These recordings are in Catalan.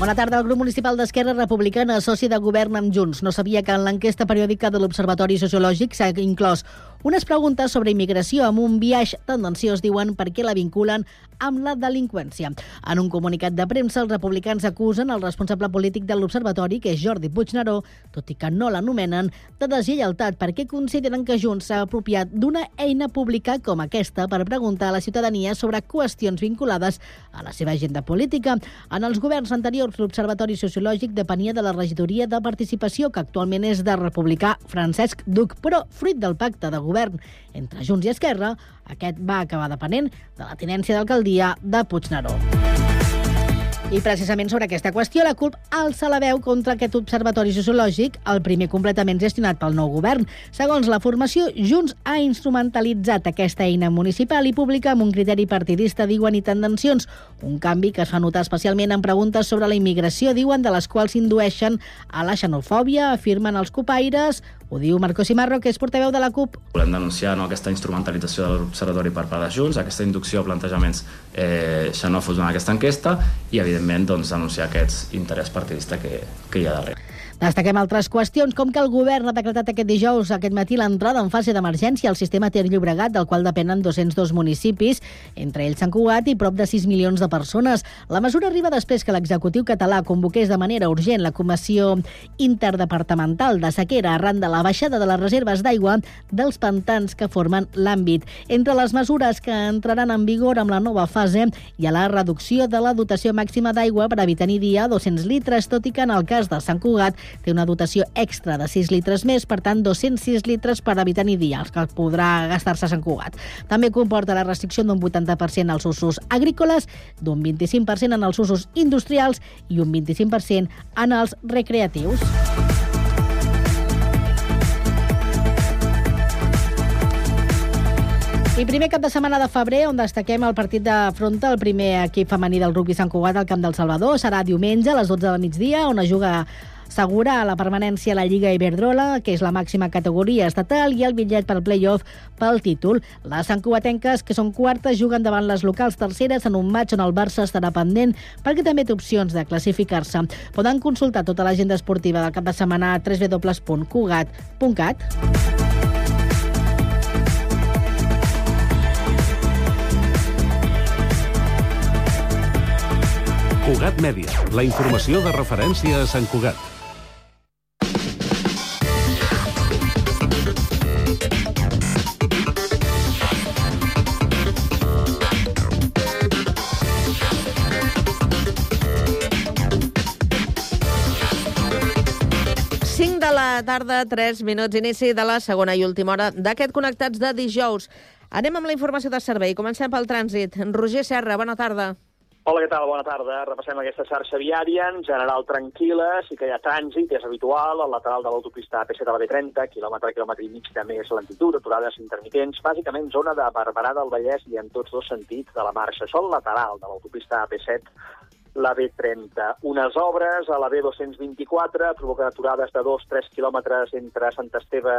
Bona tarda. El grup municipal d'Esquerra Republicana, soci de govern amb Junts, no sabia que en l'enquesta periòdica de l'Observatori Sociològic s'ha inclòs unes preguntes sobre immigració amb un viatge tendenciós, diuen, perquè la vinculen amb la delinqüència. En un comunicat de premsa, els republicans acusen el responsable polític de l'Observatori, que és Jordi Puigneró, tot i que no l'anomenen, de deslleialtat perquè consideren que Junts s'ha apropiat d'una eina pública com aquesta per preguntar a la ciutadania sobre qüestions vinculades a la seva agenda política. En els governs anteriors, l'Observatori Sociològic depenia de la regidoria de participació, que actualment és de republicà Francesc Duc, però fruit del pacte de entre Junts i Esquerra, aquest va acabar depenent de la tinència d'alcaldia de Puigneró. I precisament sobre aquesta qüestió, la CUP alça la veu contra aquest observatori sociològic, el primer completament gestionat pel nou govern. Segons la formació, Junts ha instrumentalitzat aquesta eina municipal i pública amb un criteri partidista, diuen, i tendencions. Un canvi que es fa notar especialment en preguntes sobre la immigració, diuen, de les quals indueixen a la xenofòbia, afirmen els copaires, ho diu Marco Simarro, que és portaveu de la CUP. Volem denunciar no, aquesta instrumentalització de l'Observatori per part de Junts, aquesta inducció a plantejaments eh, xenòfobs en aquesta enquesta i, evidentment, doncs, denunciar aquest interès partidista que, que hi ha darrere. Destaquem altres qüestions, com que el govern ha decretat aquest dijous, aquest matí, l'entrada en fase d'emergència al sistema Ter Llobregat, del qual depenen 202 municipis, entre ells Sant Cugat i prop de 6 milions de persones. La mesura arriba després que l'executiu català convoqués de manera urgent la Comissió Interdepartamental de Sequera arran de la baixada de les reserves d'aigua dels pantans que formen l'àmbit. Entre les mesures que entraran en vigor amb la nova fase hi ha la reducció de la dotació màxima d'aigua per evitar dia 200 litres, tot i que en el cas de Sant Cugat té una dotació extra de 6 litres més, per tant 206 litres per habitant i dia, els que podrà gastar-se a Sant Cugat. També comporta la restricció d'un 80% als usos agrícoles, d'un 25% en els usos industrials i un 25% en els recreatius. I primer cap de setmana de febrer, on destaquem el partit de fronta, el primer equip femení del rugby Sant Cugat al Camp del Salvador. Serà diumenge a les 12 del migdia, on es juga segura la permanència a la Lliga Iberdrola, que és la màxima categoria estatal, i el bitllet pel play-off pel títol. Les santcuatenques, que són quartes, juguen davant les locals terceres en un match on el Barça estarà pendent perquè també té opcions de classificar-se. Poden consultar tota l'agenda esportiva del cap de setmana a www.cugat.cat. Cugat Mèdia, la informació de referència a Sant Cugat. La tarda, 3 minuts, inici de la segona i última hora d'aquest Connectats de dijous. Anem amb la informació de servei. Comencem pel trànsit. Roger Serra, bona tarda. Hola, què tal? Bona tarda. Repassem aquesta xarxa viària. En general tranquil·la, sí que hi ha trànsit, és habitual, al lateral de l'autopista AP7 a la B30, quilòmetre, quilòmetre i mig de més lentitud, aturades intermitents, bàsicament zona de Barberà del Vallès i en tots dos sentits de la marxa. Sol lateral de l'autopista AP7 la B30. Unes obres a la B224 provoquen aturades de 2-3 quilòmetres entre Sant Esteve,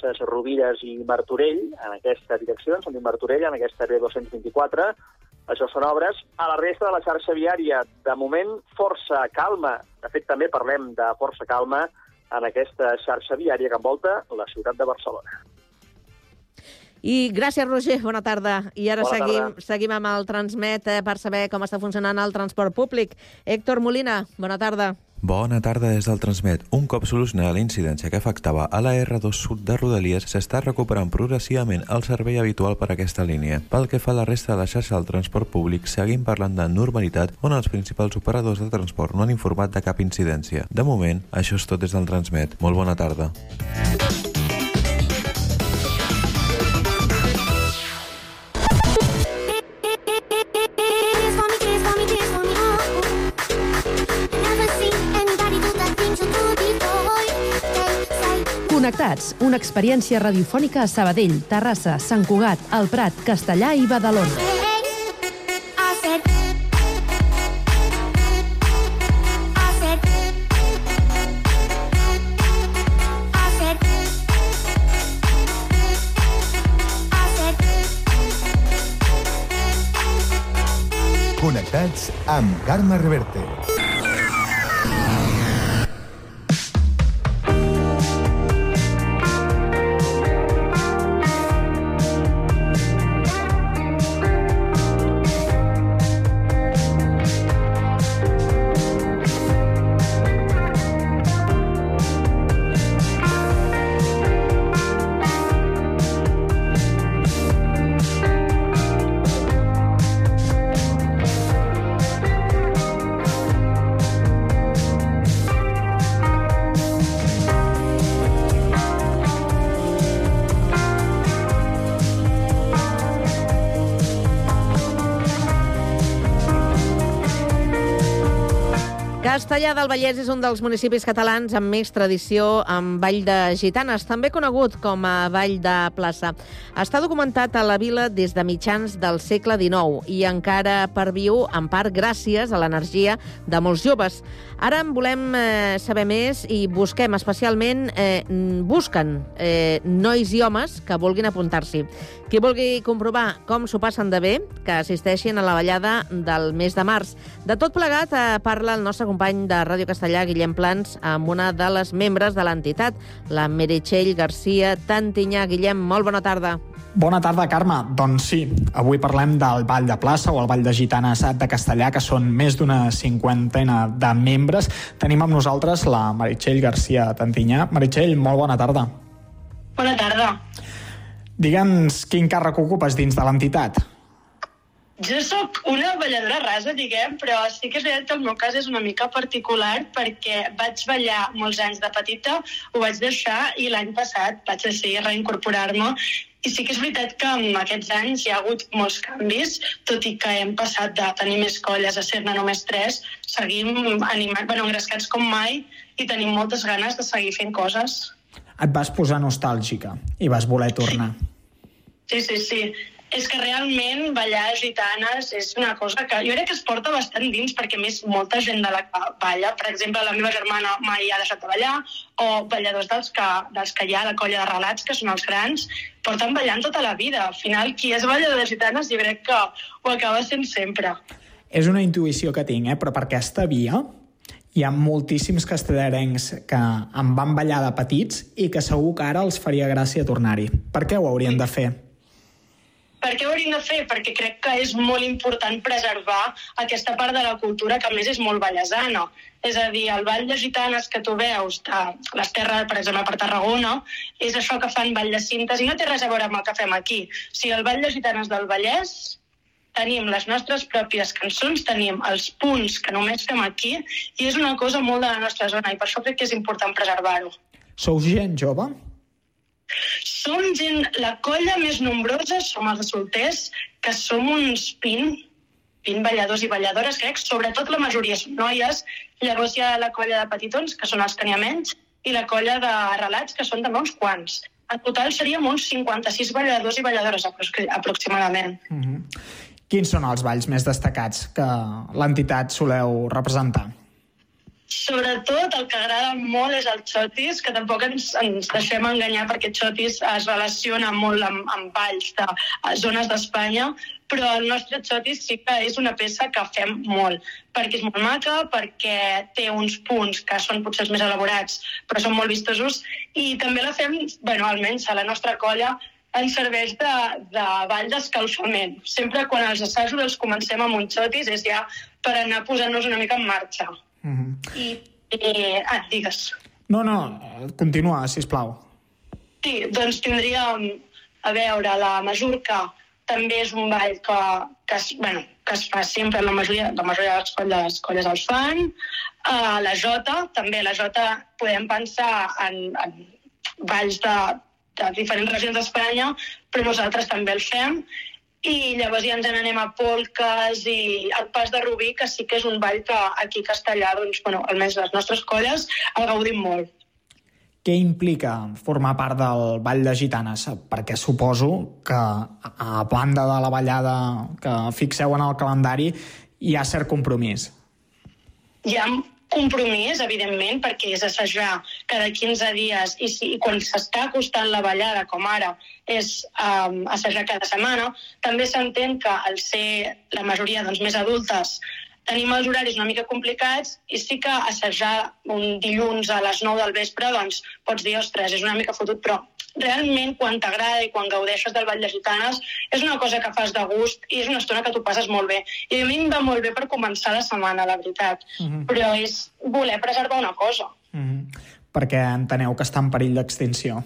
Ses Rovires i Martorell, en aquesta direcció, en sentit Martorell, en aquesta B224. Això són obres. A la resta de la xarxa viària, de moment, força calma. De fet, també parlem de força calma en aquesta xarxa viària que envolta la ciutat de Barcelona. I gràcies, Roger, bona tarda. I ara Bona seguim, tarda. seguim amb el Transmet eh, per saber com està funcionant el transport públic. Héctor Molina, bona tarda. Bona tarda des del Transmet. Un cop solucionada la incidència que afectava a la R2 Sud de Rodalies, s'està recuperant progressivament el servei habitual per a aquesta línia. Pel que fa a la resta de la xarxa del transport públic, seguim parlant de normalitat on els principals operadors de transport no han informat de cap incidència. De moment, això és tot des del Transmet. Molt bona tarda. Connectats, una experiència radiofònica a Sabadell, Terrassa, Sant Cugat, El Prat, Castellà i Badalona. Connectats amb Carme Reverte. Castellà del Vallès és un dels municipis catalans amb més tradició en Vall de Gitanes, també conegut com a Vall de Plaça. Està documentat a la vila des de mitjans del segle XIX i encara perviu en part gràcies a l'energia de molts joves. Ara en volem eh, saber més i busquem especialment, eh, busquen eh, nois i homes que vulguin apuntar-s'hi. Qui vulgui comprovar com s'ho passen de bé, que assisteixin a la ballada del mes de març. De tot plegat eh, parla el nostre company de Ràdio Castellà, Guillem Plans, amb una de les membres de l'entitat, la Meritxell Garcia Tantinyà. Guillem, molt bona tarda. Bona tarda, Carme. Doncs sí, avui parlem del Vall de Plaça o el Vall de Gitanes de Castellà, que són més d'una cinquantena de membres. Tenim amb nosaltres la Meritxell Garcia Tantinyà. Meritxell, molt bona tarda. Bona tarda. Digue'ns quin càrrec ocupes dins de l'entitat. Jo sóc una balladora rasa, diguem, però sí que és veritat que el meu cas és una mica particular perquè vaig ballar molts anys de petita, ho vaig deixar i l'any passat vaig decidir reincorporar-me i sí que és veritat que en aquests anys hi ha hagut molts canvis, tot i que hem passat de tenir més colles a ser-ne només tres, seguim animats, bueno, engrescats com mai i tenim moltes ganes de seguir fent coses. Et vas posar nostàlgica i vas voler tornar. Sí, sí, sí. És que realment ballar gitanes és una cosa que jo crec que es porta bastant dins perquè més molta gent de la que balla, per exemple la meva germana mai ha deixat de ballar o balladors dels que, dels que hi ha a la colla de relats, que són els grans, porten ballant tota la vida. Al final, qui és ballador de gitanes jo crec que ho acaba sent sempre. És una intuïció que tinc, eh? però per aquesta via hi ha moltíssims castellarencs que em van ballar de petits i que segur que ara els faria gràcia tornar-hi. Per què ho haurien de fer? Per què ho hauríem de fer? Perquè crec que és molt important preservar aquesta part de la cultura que a més és molt ballesana. És a dir, el ball de gitanes que tu veus de les terres, per exemple, per Tarragona, és això que fan ball de cintes i no té res a veure amb el que fem aquí. O sigui, el ball de gitanes del Vallès tenim les nostres pròpies cançons, tenim els punts que només fem aquí i és una cosa molt de la nostra zona i per això crec que és important preservar-ho. Sou gent jove? Som gent, la colla més nombrosa som els de solters, que som uns 20, 20 balladors i balladores, crec, sobretot la majoria són noies, llavors hi ha la colla de petitons, que són els que n'hi ha menys, i la colla de relats, que són també uns quants. En total seríem uns 56 balladors i balladores apro- aproximadament. Mm -hmm. Quins són els balls més destacats que l'entitat soleu representar? Sobretot el que agrada molt és el xotis, que tampoc ens, ens deixem enganyar perquè xotis es relaciona molt amb, amb balls de zones d'Espanya, però el nostre xotis sí que és una peça que fem molt, perquè és molt maca, perquè té uns punts que són potser els més elaborats, però són molt vistosos, i també la fem, bueno, almenys a la nostra colla, ens serveix de, de ball d'escalfament. Sempre quan els assajos els comencem amb un xotis és ja per anar posant-nos una mica en marxa. Mm -hmm. I, i ah, digues. No, no, continua, si plau. Sí, doncs tindríem, a veure, la Majorca també és un ball que, que, bueno, que es fa sempre, la majoria, la majoria de les colles, colles els fan. Uh, la Jota, també la Jota podem pensar en, en balls de, de diferents regions d'Espanya, però nosaltres també el fem. I llavors ja ens n'anem a polques i el pas de Rubí, que sí que és un ball que aquí a Castellà, doncs, bueno, almenys les nostres colles, el gaudim molt. Què implica formar part del Ball de Gitanes? Perquè suposo que, a banda de la ballada que fixeu en el calendari, hi ha cert compromís. Hi ha compromís, evidentment, perquè és assajar cada 15 dies i, si, i quan s'està acostant la ballada, com ara, és um, assajar cada setmana. També s'entén que al ser la majoria doncs, més adultes tenim els horaris una mica complicats i sí que assajar un dilluns a les 9 del vespre, doncs pots dir, ostres, és una mica fotut, però realment quan t'agrada i quan gaudeixes del Ball de Gitanes és una cosa que fas de gust i és una estona que tu passes molt bé. I a mi em va molt bé per començar la setmana, la veritat. Mhm. Mm -hmm. Però és voler preservar una cosa. Mm -hmm. Perquè enteneu que està en perill d'extinció.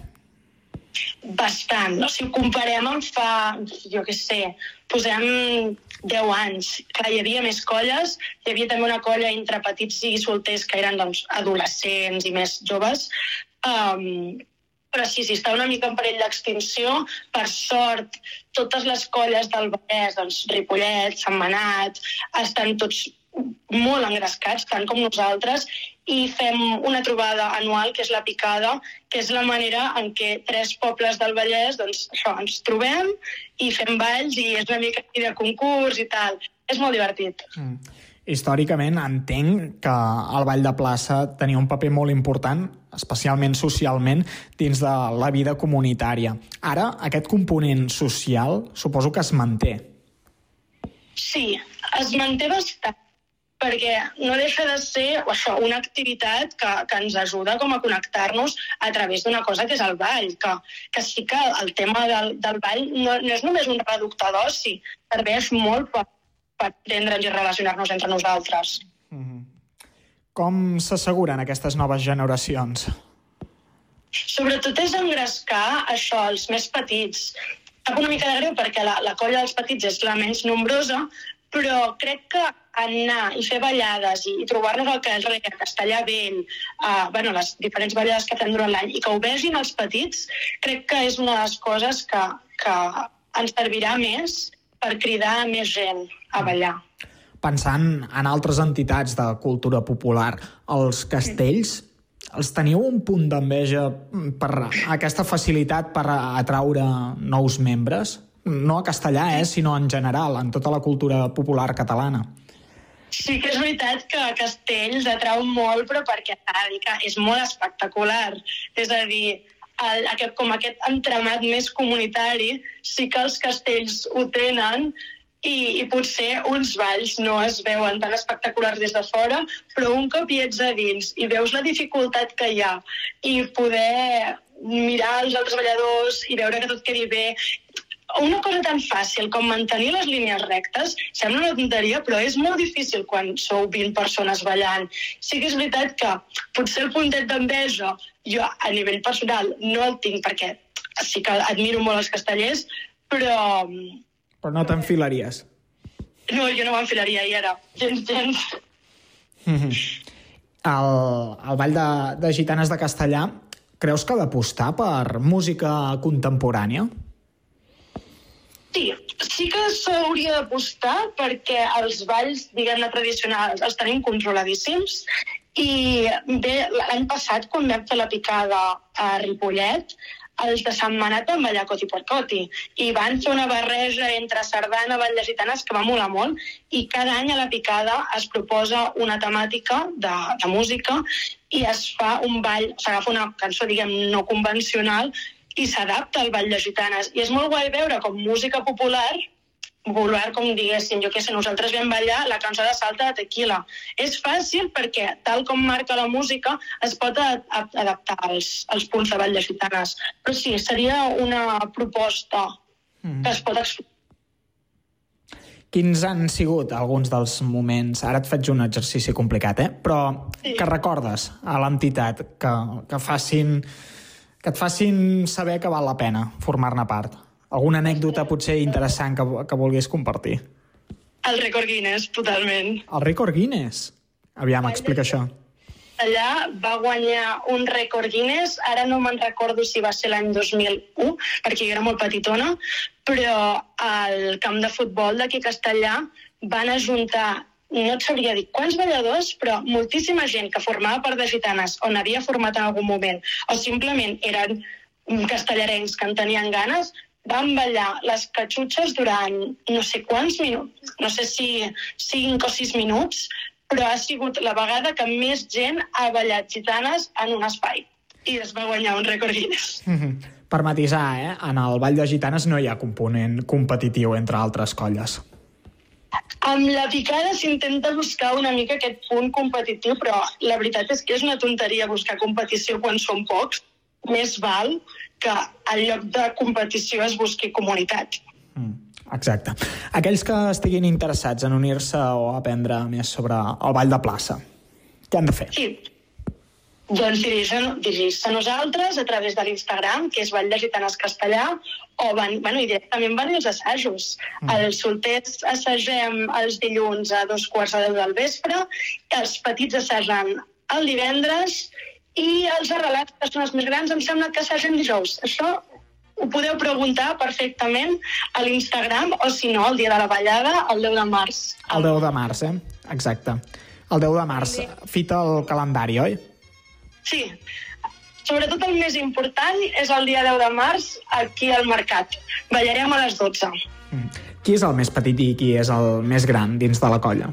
Bastant. No? Si ho comparem amb fa, jo què sé, posem 10 anys. Clar, hi havia més colles, hi havia també una colla entre petits i solters que eren doncs, adolescents i més joves, um, però sí, sí, està una mica en perill d'extinció. Per sort, totes les colles del Vallès, doncs, Ripollet, Manat, estan tots molt engrescats, tant com nosaltres, i fem una trobada anual, que és la Picada, que és la manera en què tres pobles del Vallès doncs, això, ens trobem i fem balls i és una mica de concurs i tal. És molt divertit. Mm. Històricament entenc que el Ball de Plaça tenia un paper molt important, especialment socialment, dins de la vida comunitària. Ara, aquest component social suposo que es manté. Sí, es manté bastant perquè no deixa de ser això, una activitat que, que ens ajuda com a connectar-nos a través d'una cosa que és el ball, que, que sí que el tema del, del ball no, no és només un reducte d'oci, serveix molt per, per entendre'ns i relacionar-nos entre nosaltres. Com s'asseguren aquestes noves generacions? Sobretot és engrescar això, els més petits. Sap una mica de greu perquè la, la colla dels petits és la menys nombrosa, però crec que anar i fer ballades i, i trobar-nos al carrer, a Castellà Vell, uh, bueno, les diferents ballades que fem durant l'any, i que ho vegin els petits, crec que és una de les coses que, que ens servirà més per cridar més gent a ballar. Pensant en altres entitats de cultura popular, els castells, els teniu un punt d'enveja per aquesta facilitat per atraure nous membres? No a castellà, eh, sinó en general, en tota la cultura popular catalana. Sí que és veritat que Castells atrau molt, però perquè és molt espectacular. És a dir, el, aquest, com aquest entramat més comunitari, sí que els castells ho tenen i, i potser uns balls no es veuen tan espectaculars des de fora, però un cop hi ets a dins i veus la dificultat que hi ha i poder mirar els altres balladors i veure que tot quedi bé una cosa tan fàcil com mantenir les línies rectes sembla una tonteria, però és molt difícil quan sou 20 persones ballant. Sí que és veritat que potser el puntet d'enveja jo a nivell personal no el tinc perquè sí que admiro molt els castellers, però Però no t'enfilaries. no, jo no m'enfilaria i ara. Gens, gens. El, el Ball de, de Gitanes de Castellà, creus que ha d'apostar per música contemporània? Sí, sí que s'hauria d'apostar perquè els balls, diguem-ne, tradicionals els tenim controladíssims. I bé, l'any passat, quan vam fer la picada a Ripollet, els de Sant Manat van ballar Coti per Coti. I van fer una barreja entre sardana, ball de gitanes que va molar molt. I cada any a la picada es proposa una temàtica de, de música i es fa un ball, s'agafa una cançó, diguem, no convencional i s'adapta al ball de gitanes. I és molt guai veure com música popular popular, com diguéssim, jo què sé, nosaltres vam ballar la cançó de Salta de Tequila. És fàcil perquè, tal com marca la música, es pot adaptar als, als punts de ball de gitanes. Però sí, seria una proposta Mm. que es pot explorar. Quins han sigut alguns dels moments... Ara et faig un exercici complicat, eh? Però que recordes a l'entitat que, que facin que et facin saber que val la pena formar-ne part. Alguna anècdota potser interessant que, que vulguis compartir. El rècord Guinness, totalment. El rècord Guinness. Aviam, explica això. allà va guanyar un rècord Guinness, ara no me'n recordo si va ser l'any 2001, perquè jo era molt petitona, però al camp de futbol d'aquí Castellà van ajuntar no et sabria dir quants balladors, però moltíssima gent que formava part de Gitanes on havia format en algun moment, o simplement eren castellarencs que en tenien ganes, van ballar les catxutxes durant no sé quants minuts, no sé si 5 o 6 minuts, però ha sigut la vegada que més gent ha ballat gitanes en un espai. I es va guanyar un rècord Guinness. Mhm. Per matisar, eh? en el Ball de Gitanes no hi ha component competitiu entre altres colles. Amb la picada s'intenta buscar una mica aquest punt competitiu, però la veritat és que és una tonteria buscar competició quan són pocs. Més val que al lloc de competició es busqui comunitat. Exacte. Aquells que estiguin interessats en unir-se o aprendre més sobre el Ball de Plaça, què han de fer? Sí. Doncs dirigir- dirigir-se a nosaltres a través de l'Instagram, que és Vall de Gitanes Castellà, o van, bueno, i directament van els assajos. Mm. Els solters assagem els dilluns a dos quarts de deu del vespre, els petits assagen el divendres i els arrelats, que són els més grans, em sembla que assagen dijous. Això ho podeu preguntar perfectament a l'Instagram o, si no, el dia de la ballada, el 10 de març. El 10 de març, eh? Exacte. El 10 de març, fita al calendari, oi? Sí. Sobretot el més important és el dia 10 de març aquí al Mercat. Ballarem a les 12. Qui és el més petit i qui és el més gran dins de la colla?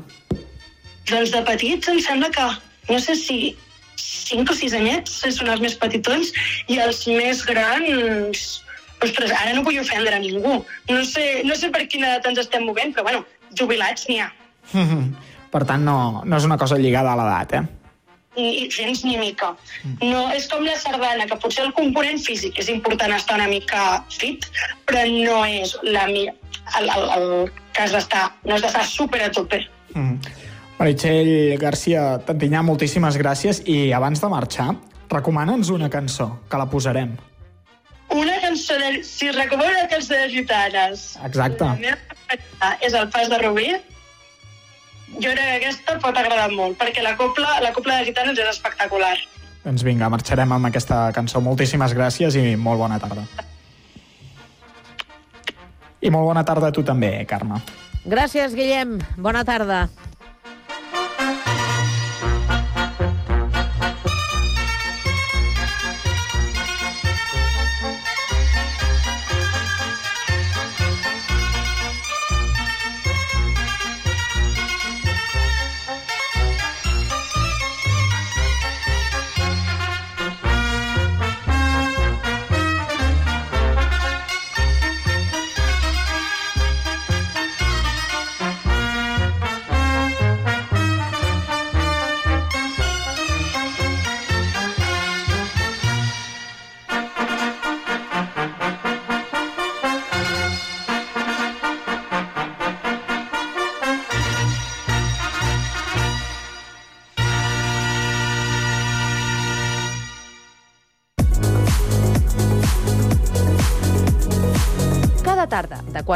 Doncs de petits em sembla que, no sé si 5 o 6 anyets són els més petitons i els més grans... Ostres, ara no vull ofendre a ningú. No sé, no sé per quina edat ens estem movent, però bueno, jubilats n'hi ha. per tant, no, no és una cosa lligada a l'edat, eh? Ni, gens ni mica. No, és com la sardana, que potser el component físic és important estar una mica fit, però no és la mi... el, el, el cas d'estar, no has d'estar super a tope. Mm. Meritxell Garcia Tantinyà, moltíssimes gràcies i abans de marxar, recomana'ns una cançó, que la posarem. Una cançó de... Si recomano una cançó de gitanes. Exacte. La meva és el pas de Rubí. Jo crec que aquesta pot agradar molt, perquè la copla, la copla de gitanes és espectacular. Doncs vinga, marxarem amb aquesta cançó. Moltíssimes gràcies i molt bona tarda. I molt bona tarda a tu també, Carme. Gràcies, Guillem. Bona tarda.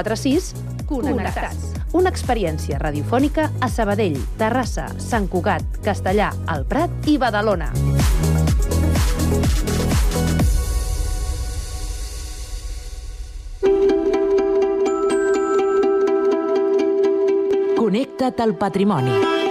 946 Connectats. Una experiència radiofònica a Sabadell, Terrassa, Sant Cugat, Castellà, El Prat i Badalona. Connecta't al patrimoni.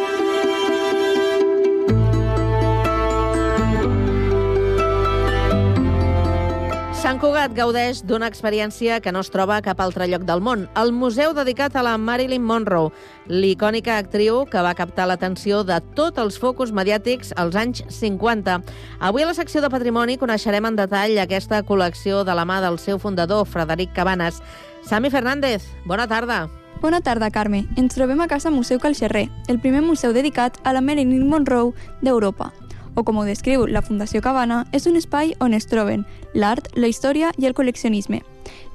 Gaudeix d'una experiència que no es troba a cap altre lloc del món. El museu dedicat a la Marilyn Monroe, l'icònica actriu que va captar l'atenció de tots els focus mediàtics als anys 50. Avui a la secció de Patrimoni coneixerem en detall aquesta col·lecció de la mà del seu fundador, Frederic Cabanes. Sami Fernández, bona tarda. Bona tarda, Carme. Ens trobem a Casa Museu Calxerrer, el primer museu dedicat a la Marilyn Monroe d'Europa o com ho descriu la Fundació Cabana, és un espai on es troben l'art, la història i el col·leccionisme.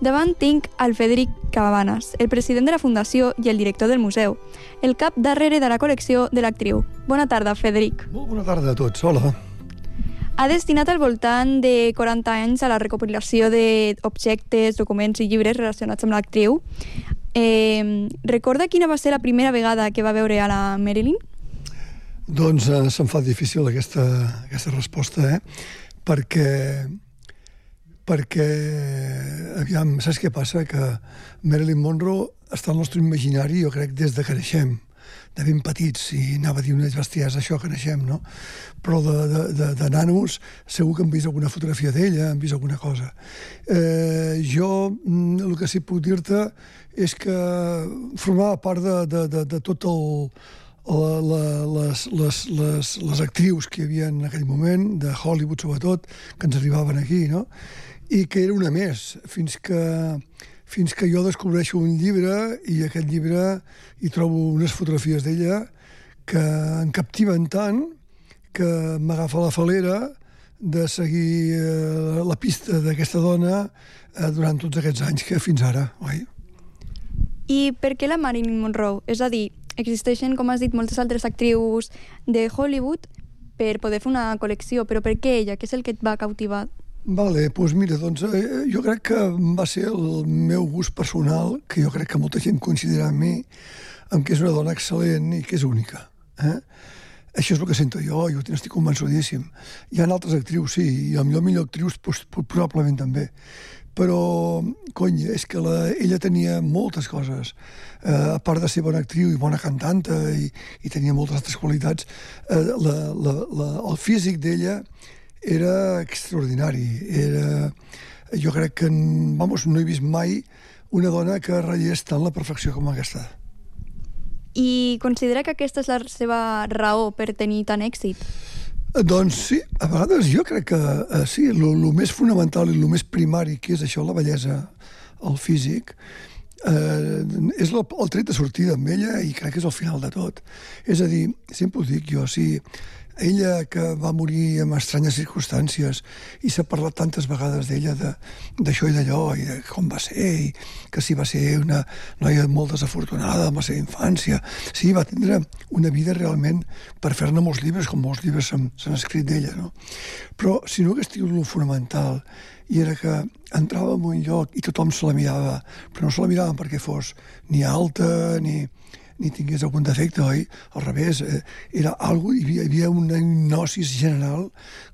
Davant tinc al Federic Cabanes, el president de la Fundació i el director del museu, el cap darrere de la col·lecció de l'actriu. Bona tarda, Federic. Molt bona tarda a tots, hola. Ha destinat al voltant de 40 anys a la recopilació d'objectes, documents i llibres relacionats amb l'actriu. Eh, recorda quina va ser la primera vegada que va veure a la Marilyn? Doncs eh, se'm fa difícil aquesta, aquesta resposta, eh? perquè, perquè, aviam, saps què passa? Que Marilyn Monroe està al nostre imaginari, jo crec, des de que naixem, de ben petits, i anava a dir unes besties això que naixem, no? Però de, de, de, de nanos segur que hem vist alguna fotografia d'ella, hem vist alguna cosa. Eh, jo mm, el que sí puc dir-te és que formava part de, de, de, de tot el, la, les, les, les, les actrius que hi havia en aquell moment, de Hollywood sobretot, que ens arribaven aquí, no? I que era una més, fins que, fins que jo descobreixo un llibre i aquest llibre hi trobo unes fotografies d'ella que em captiven tant que m'agafa la falera de seguir eh, la pista d'aquesta dona eh, durant tots aquests anys que fins ara, oi? I per què la Marilyn Monroe? És a dir, existeixen, com has dit, moltes altres actrius de Hollywood per poder fer una col·lecció, però per què ella? Què és el que et va cautivar? Vale, doncs mira, doncs, eh, jo crec que va ser el meu gust personal, que jo crec que molta gent considera en mi, que és una dona excel·lent i que és única. Eh? Això és el que sento jo, jo n'estic convençudíssim. Hi ha altres actrius, sí, i a millor millor actrius pues, probablement també. Però, cony, és que la, ella tenia moltes coses. Eh, a part de ser bona actriu i bona cantanta i, i tenia moltes altres qualitats, eh, la, la, la, el físic d'ella era extraordinari. Era, jo crec que, vamos, no he vist mai una dona que ratllés tant la perfecció com aquesta. I considera que aquesta és la seva raó per tenir tant èxit? Doncs sí, a vegades jo crec que eh, sí, el més fonamental i el més primari, que és això, la bellesa, el físic, eh, és el, el tret de sortida amb ella i crec que és el final de tot. És a dir, sempre ho dic jo, si ella que va morir en estranyes circumstàncies i s'ha parlat tantes vegades d'ella de- d'això i d'allò i de com va ser i que si va ser una noia molt desafortunada amb la seva infància sí, va tindre una vida realment per fer-ne molts llibres com molts llibres s'han escrit d'ella no? però si no hagués tingut el fonamental i era que entrava en un lloc i tothom se la mirava, però no se la miraven perquè fos ni alta ni, ni tingués algun defecte, oi? Al revés, eh, era algo, hi havia, hi havia una hipnosis general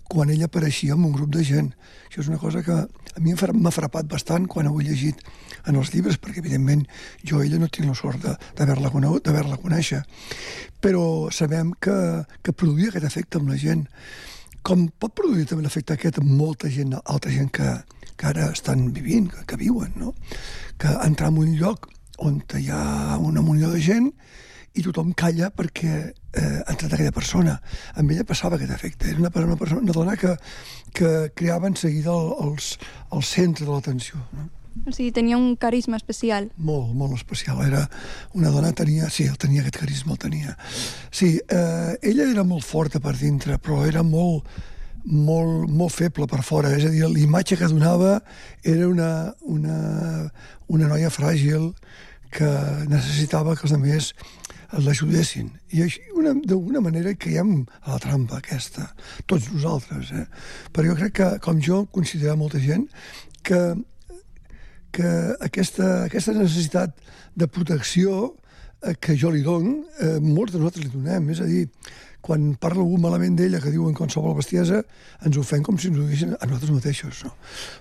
quan ella apareixia amb un grup de gent. Això és una cosa que a mi m'ha fra- m'ha frapat bastant quan ho he llegit en els llibres, perquè evidentment jo ella no tinc la sort d'haver-la conegut, d'haver-la conèixer. Però sabem que, que produïa aquest efecte amb la gent com pot produir també l'efecte aquest amb molta gent, altra gent que, que ara estan vivint, que, que viuen, no? Que entrar en un lloc on hi ha una munió de gent i tothom calla perquè eh, ha entrat aquella persona. Amb ella passava aquest efecte. Era una, una, persona, una dona que, que creava en seguida el, els, el centre de l'atenció. No? O sigui, tenia un carisma especial. Molt, molt especial. Era una dona, tenia, sí, el tenia aquest carisma, el tenia. Sí, eh, ella era molt forta per dintre, però era molt, molt, molt feble per fora. És a dir, l'imatge que donava era una, una, una noia fràgil que necessitava que els altres l'ajudessin. I d'alguna manera, caiem a la trampa aquesta, tots nosaltres. Eh? Però jo crec que, com jo, considera molta gent que que aquesta, aquesta necessitat de protecció eh, que jo li dono, eh, molts de nosaltres li donem. És a dir, quan parla algú malament d'ella, que diuen qualsevol bestiesa, ens fem com si ens ho diguessin a nosaltres mateixos. No?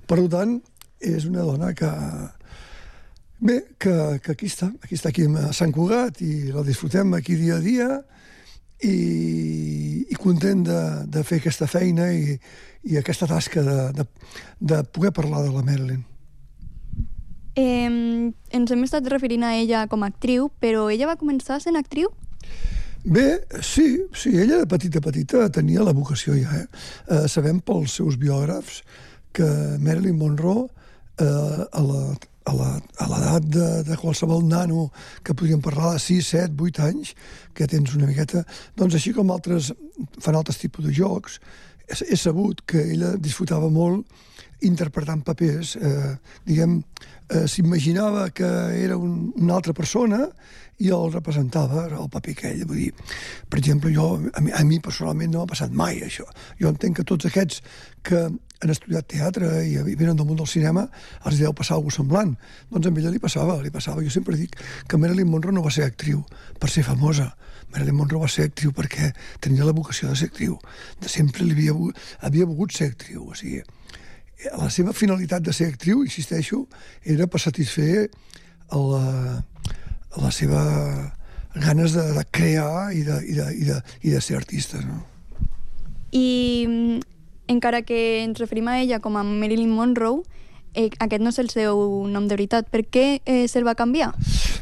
Per tant, és una dona que... Bé, que, que aquí està, aquí està aquí a Sant Cugat i la disfrutem aquí dia a dia i, i content de, de fer aquesta feina i, i aquesta tasca de, de, de poder parlar de la Marilyn. Eh, ens hem estat referint a ella com a actriu, però ella va començar sent actriu? Bé, sí, sí, ella de petita petita tenia la vocació ja. Eh? Eh, sabem pels seus biògrafs que Marilyn Monroe eh, a la a l'edat de, de qualsevol nano que podríem parlar de 6, 7, 8 anys, que tens una miqueta, doncs així com altres fan altres tipus de jocs, és, és sabut que ella disfrutava molt interpretant papers, eh, diguem, eh, s'imaginava que era un, una altra persona i el representava, el paper que ell. Vull dir, per exemple, jo, a mi, a mi personalment no m'ha passat mai això. Jo entenc que tots aquests que han estudiat teatre i venen del món del cinema els deu passar alguna semblant. Doncs a ella li passava, li passava. Jo sempre dic que Marilyn Monroe no va ser actriu per ser famosa. Marilyn Monroe va ser actriu perquè tenia la vocació de ser actriu. De sempre li havia, havia volgut ser actriu. O sigui, la seva finalitat de ser actriu, insisteixo, era per satisfer la, la seva ganes de, de crear i de, i de, i de, i de ser artista. No? I mm, encara que ens referim a ella com a Marilyn Monroe, eh, aquest no és el seu nom de veritat. Per què eh, se'l va canviar?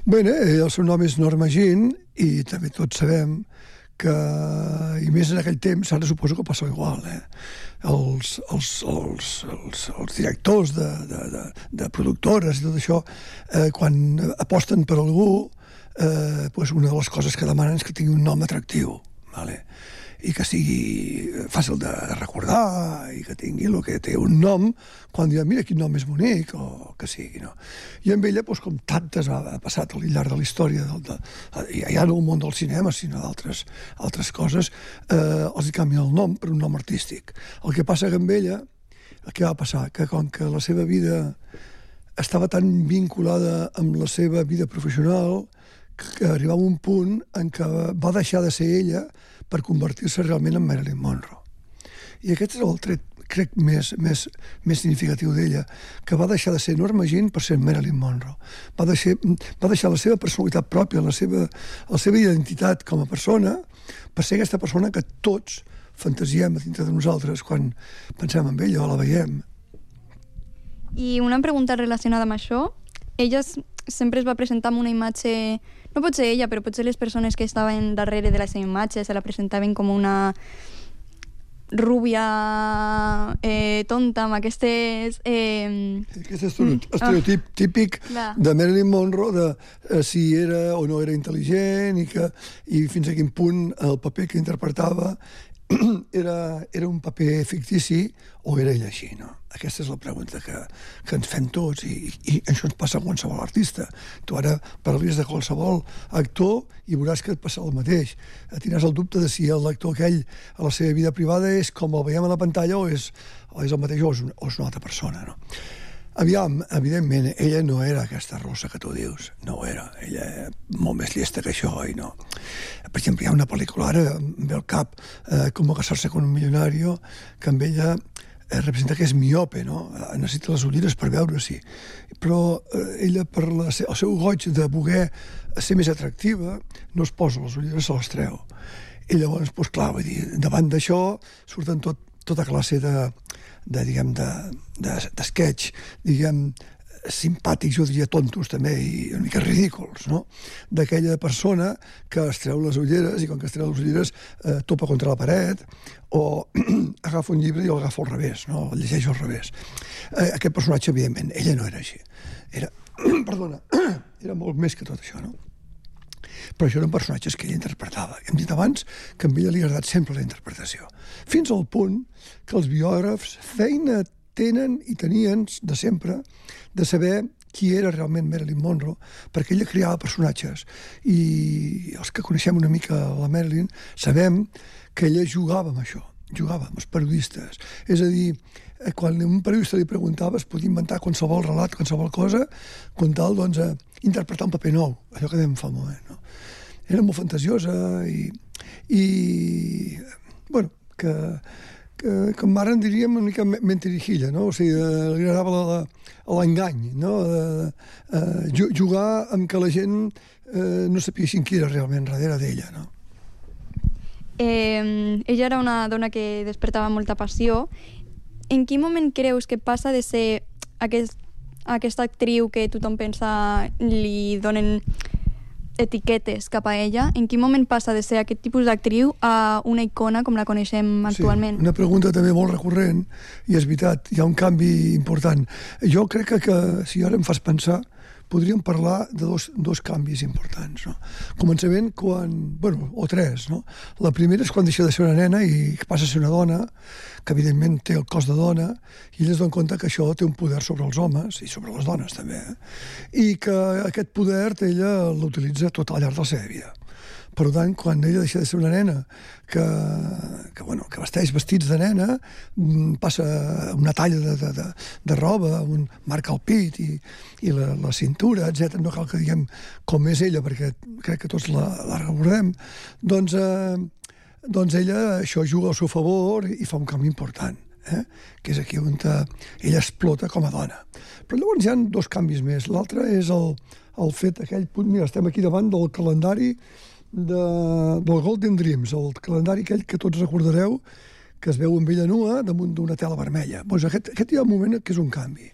Bé, eh, el seu nom és Norma Jean i també tots sabem que, i més en aquell temps, ara suposo que passa igual, eh? els, els, els, els, els directors de, de, de, de productores i tot això, eh, quan aposten per algú, eh, pues una de les coses que demanen és que tingui un nom atractiu, vale? I que sigui fàcil de recordar i que tingui el que té un nom quan diuen, mira quin nom és bonic o que sigui, no? I amb ella, doncs, com tantes ha passat al llarg de la història del, de, ja no el món del cinema, sinó d'altres altres coses, eh, els hi canvien el nom per un nom artístic. El que passa que amb ella, el que va passar? Que com que la seva vida estava tan vinculada amb la seva vida professional que arribava un punt en què va deixar de ser ella per convertir-se realment en Marilyn Monroe. I aquest és el tret, crec, més, més, més significatiu d'ella, que va deixar de ser Norma Jean per ser Marilyn Monroe. Va deixar, va deixar la seva personalitat pròpia, la seva, la seva identitat com a persona, per ser aquesta persona que tots fantasiem dintre de nosaltres quan pensem en ella o la veiem. I una pregunta relacionada amb això. Ella sempre es va presentar amb una imatge... No pot ser ella, però potser les persones que estaven darrere de la seva imatge se la presentaven com una rúbia eh, tonta amb aquestes... Eh, Aquest estereotip, estereotip típic Clar. de Marilyn Monroe de eh, si era o no era intel·ligent i, que, i fins a quin punt el paper que interpretava era, era un paper fictici o era ell així, no? Aquesta és la pregunta que, que ens fem tots i, i això ens passa a qualsevol artista. Tu ara parlis de qualsevol actor i veuràs que et passa el mateix. Eh, Tindràs el dubte de si l'actor aquell a la seva vida privada és com el veiem a la pantalla o és, o és el mateix o és, un, o és una altra persona, no? Aviam, evidentment, ella no era aquesta rossa que tu dius, no ho era. Ella era molt més llesta que això, i no. Per exemple, hi ha una pel·lícula, ara em ve al cap, eh, Com casar-se con un millonario, que amb ella eh, representa que és miope, no? Eh, Necessita les ulleres per veure-s'hi. Però eh, ella, per la, el seu goig de voler ser més atractiva, no es posa les ulleres, se les treu. I llavors, doncs clar, vull dir, davant d'això surten tot, tota classe de, de diguem, de, de, de sketch, diguem, simpàtics, jo diria tontos també, i una mica ridículs, no? D'aquella persona que es treu les ulleres i quan que es treu les ulleres eh, topa contra la paret o agafa un llibre i el agafa al revés, no? El llegeix al revés. Eh, aquest personatge, evidentment, ella no era així. Era, perdona, era molt més que tot això, no? Però això eren personatges que ella interpretava. Hem dit abans que a ella li ha agradat sempre la interpretació. Fins al punt que els biògrafs feina tenen i tenien de sempre de saber qui era realment Marilyn Monroe, perquè ella creava personatges. I els que coneixem una mica la Marilyn sabem que ella jugava amb això, jugava amb els periodistes. És a dir, eh, quan un periodista li preguntava es podia inventar qualsevol relat, qualsevol cosa, con tal, doncs, a interpretar un paper nou, allò que dèiem fa un moment, no? Era molt fantasiosa i, i bueno, que, que, en mare en diríem una mica me- mentirijilla, no? O sigui, eh, li agradava l'engany, no? Eh, eh, ju- jugar amb que la gent eh, no sapiguessin qui era realment darrere d'ella, no? eh, ella era una dona que despertava molta passió. En quin moment creus que passa de ser aquest, aquesta actriu que tothom pensa li donen etiquetes cap a ella, en quin moment passa de ser aquest tipus d'actriu a una icona com la coneixem actualment? Sí, una pregunta també molt recurrent, i és veritat, hi ha un canvi important. Jo crec que, que si ara em fas pensar, podríem parlar de dos, dos canvis importants. No? Començament quan... Bueno, o tres, no? La primera és quan deixa de ser una nena i passa a ser una dona, que evidentment té el cos de dona, i ella es dona compte que això té un poder sobre els homes i sobre les dones també, eh? i que aquest poder ella l'utilitza tot al llarg de la seva vida. Per tant, quan ella deixa de ser una nena que, que, bueno, que vesteix vestits de nena, mm, passa una talla de, de, de, de roba, un, marca el pit i, i la, la cintura, etc. No cal que diguem com és ella, perquè crec que tots la, la recordem. Doncs, eh, doncs ella això juga al seu favor i fa un canvi important. Eh? que és aquí on eh, ella explota com a dona. Però llavors hi ha dos canvis més. L'altre és el, el fet, aquell punt, mira, estem aquí davant del calendari de, del Golden Dreams, el calendari aquell que tots recordareu que es veu amb ella nua damunt d'una tela vermella. Doncs aquest, aquest hi ha un moment que és un canvi.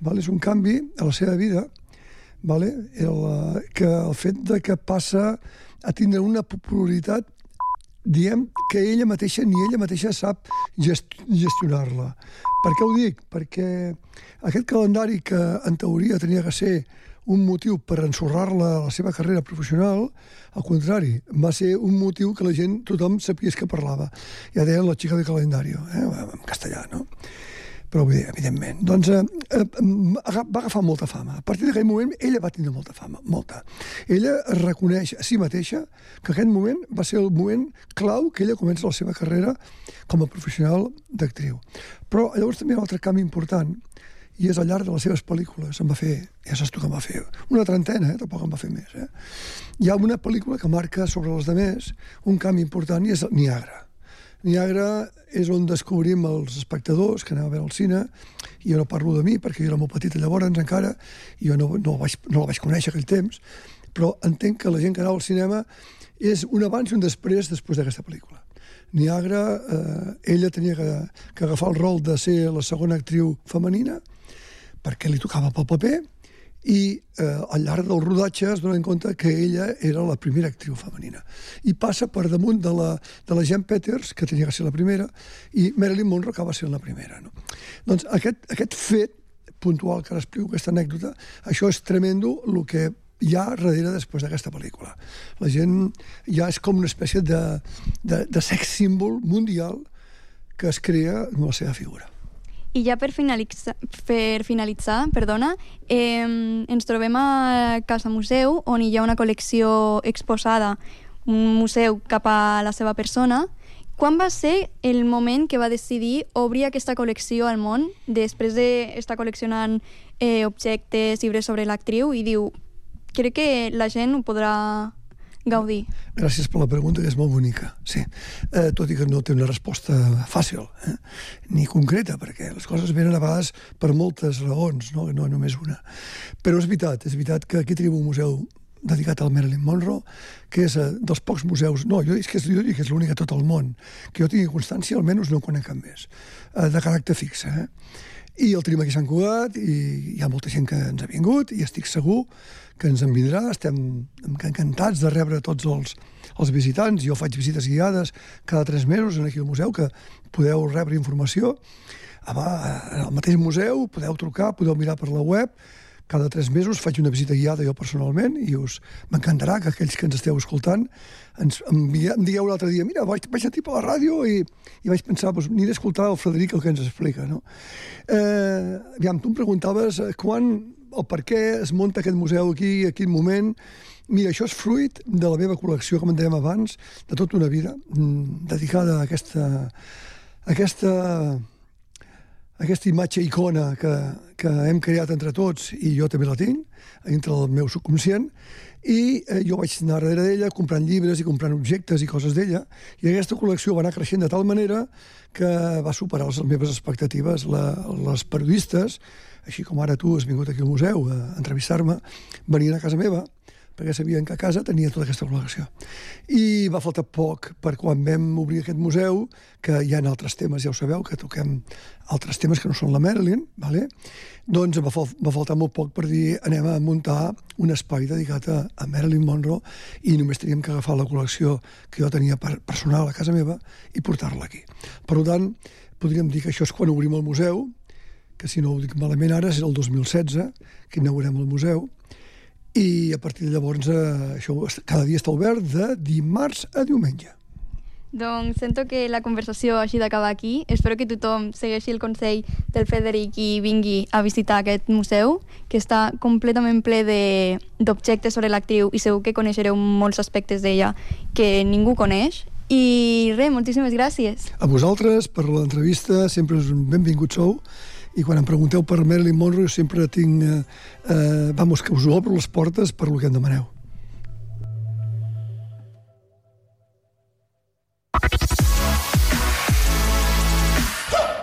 Val? És un canvi a la seva vida vale? el, que el fet de que passa a tindre una popularitat diem que ella mateixa, ni ella mateixa sap gest gestionar-la. Per què ho dic? Perquè aquest calendari que en teoria tenia que ser un motiu per ensorrar-la a la seva carrera professional, al contrari, va ser un motiu que la gent, tothom sapies que parlava. Ja deien la xica de calendari, eh? en castellà, no? Però dir, evidentment. Doncs eh, eh, aga- va agafar molta fama. A partir d'aquell moment, ella va tindre molta fama, molta. Ella reconeix a si mateixa que aquest moment va ser el moment clau que ella comença la seva carrera com a professional d'actriu. Però llavors també hi ha un altre canvi important, i és al llarg de les seves pel·lícules. Em va fer, ja saps tu que em va fer, una trentena, eh? tampoc em va fer més. Eh? Hi ha una pel·lícula que marca sobre les demés un canvi important i és Niagara. Niagara és on descobrim els espectadors que anem a veure al cine, i jo no parlo de mi perquè jo era molt petita llavors encara, i jo no, no, vaig, no la vaig conèixer aquell temps, però entenc que la gent que anava al cinema és un abans i un després després d'aquesta pel·lícula. Niagara, eh, ella tenia que, que agafar el rol de ser la segona actriu femenina perquè li tocava pel paper i eh, al llarg del rodatge es donen compte que ella era la primera actriu femenina. I passa per damunt de la, de la Jean Peters, que tenia que ser la primera, i Marilyn Monroe acaba sent la primera. No? Doncs aquest, aquest fet puntual que ara explico, aquesta anècdota, això és tremendo el que hi ha darrere després d'aquesta pel·lícula. La gent ja és com una espècie de, de, de sex símbol mundial que es crea en la seva figura. I ja per finalitzar, per finalitzar perdona, eh, ens trobem a Casa Museu, on hi ha una col·lecció exposada, un museu cap a la seva persona. Quan va ser el moment que va decidir obrir aquesta col·lecció al món, després d'estar col·leccionant eh, objectes, llibres sobre l'actriu, i diu, crec que la gent ho podrà gaudir. Gràcies per la pregunta, que és molt bonica. Sí. Eh, tot i que no té una resposta fàcil, eh? ni concreta, perquè les coses venen a vegades per moltes raons, no, no només una. Però és veritat, és veritat que aquí tenim un museu dedicat al Marilyn Monroe, que és eh, dels pocs museus... No, jo, és que és, dic que és l'únic a tot el món, que jo tingui constància, almenys no conec cap més, eh, de caràcter fix. Eh? I el tenim aquí a Sant Cugat, i hi ha molta gent que ens ha vingut, i estic segur que ens en vindrà. Estem encantats de rebre tots els, els visitants. Jo faig visites guiades cada tres mesos en aquí al museu, que podeu rebre informació. Home, al mateix museu podeu trucar, podeu mirar per la web, cada tres mesos faig una visita guiada jo personalment i us m'encantarà que aquells que ens esteu escoltant ens em, em digueu l'altre dia mira, vaig, vaig sentir per la ràdio i, i vaig pensar, doncs, aniré a escoltar el Frederic el que ens explica, no? Eh, aviam, tu em preguntaves eh, quan el per què es munta aquest museu aquí, a quin moment... Mira, això és fruit de la meva col·lecció, com en dèiem abans, de tota una vida, mm, dedicada a aquesta, a aquesta, aquesta imatge icona que, que hem creat entre tots, i jo també la tinc, entre el meu subconscient, i eh, jo vaig anar darrere d'ella comprant llibres i comprant objectes i coses d'ella, i aquesta col·lecció va anar creixent de tal manera que va superar les meves expectatives. La, les periodistes, així com ara tu has vingut aquí al museu a entrevistar-me, venien a casa meva perquè sabien que a casa tenia tota aquesta col·lecció. I va faltar poc per quan vam obrir aquest museu, que hi ha altres temes, ja ho sabeu, que toquem altres temes que no són la Marilyn, vale? doncs va, fal va faltar molt poc per dir anem a muntar un espai dedicat a, a Marilyn Monroe i només teníem que agafar la col·lecció que jo tenia per, personal a casa meva i portar-la aquí. Per tant, podríem dir que això és quan obrim el museu, que si no ho dic malament ara, és el 2016, que inaugurem el museu, i a partir de llavors eh, això cada dia està obert de dimarts a diumenge. Doncs sento que la conversació hagi d'acabar aquí. Espero que tothom segueixi el consell del Frederic i vingui a visitar aquest museu, que està completament ple d'objectes sobre l'actriu i segur que coneixereu molts aspectes d'ella que ningú coneix. I res, moltíssimes gràcies. A vosaltres per l'entrevista, sempre és un benvingut sou i quan em pregunteu per Marilyn Monroe sempre tinc... Eh, eh, vamos, que us obro les portes per lo que em demaneu.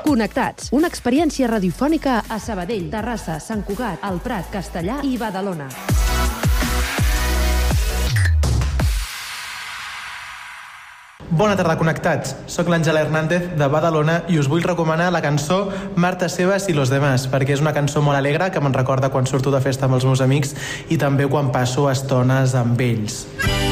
Connectats, una experiència radiofònica a Sabadell, Terrassa, Sant Cugat, El Prat, Castellà i Badalona. Bona tarda, connectats. Soc l'Àngela Hernández de Badalona i us vull recomanar la cançó Marta Sebas i los demás, perquè és una cançó molt alegre que me'n recorda quan surto de festa amb els meus amics i també quan passo estones amb ells. Marta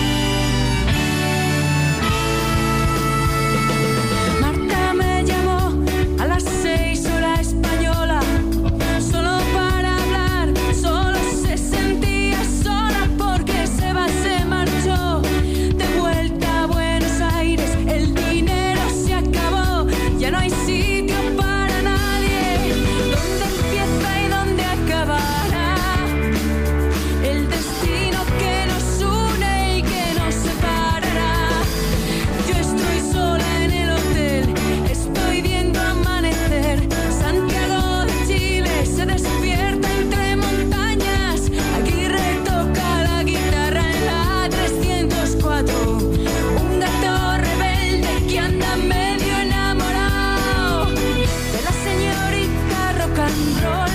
know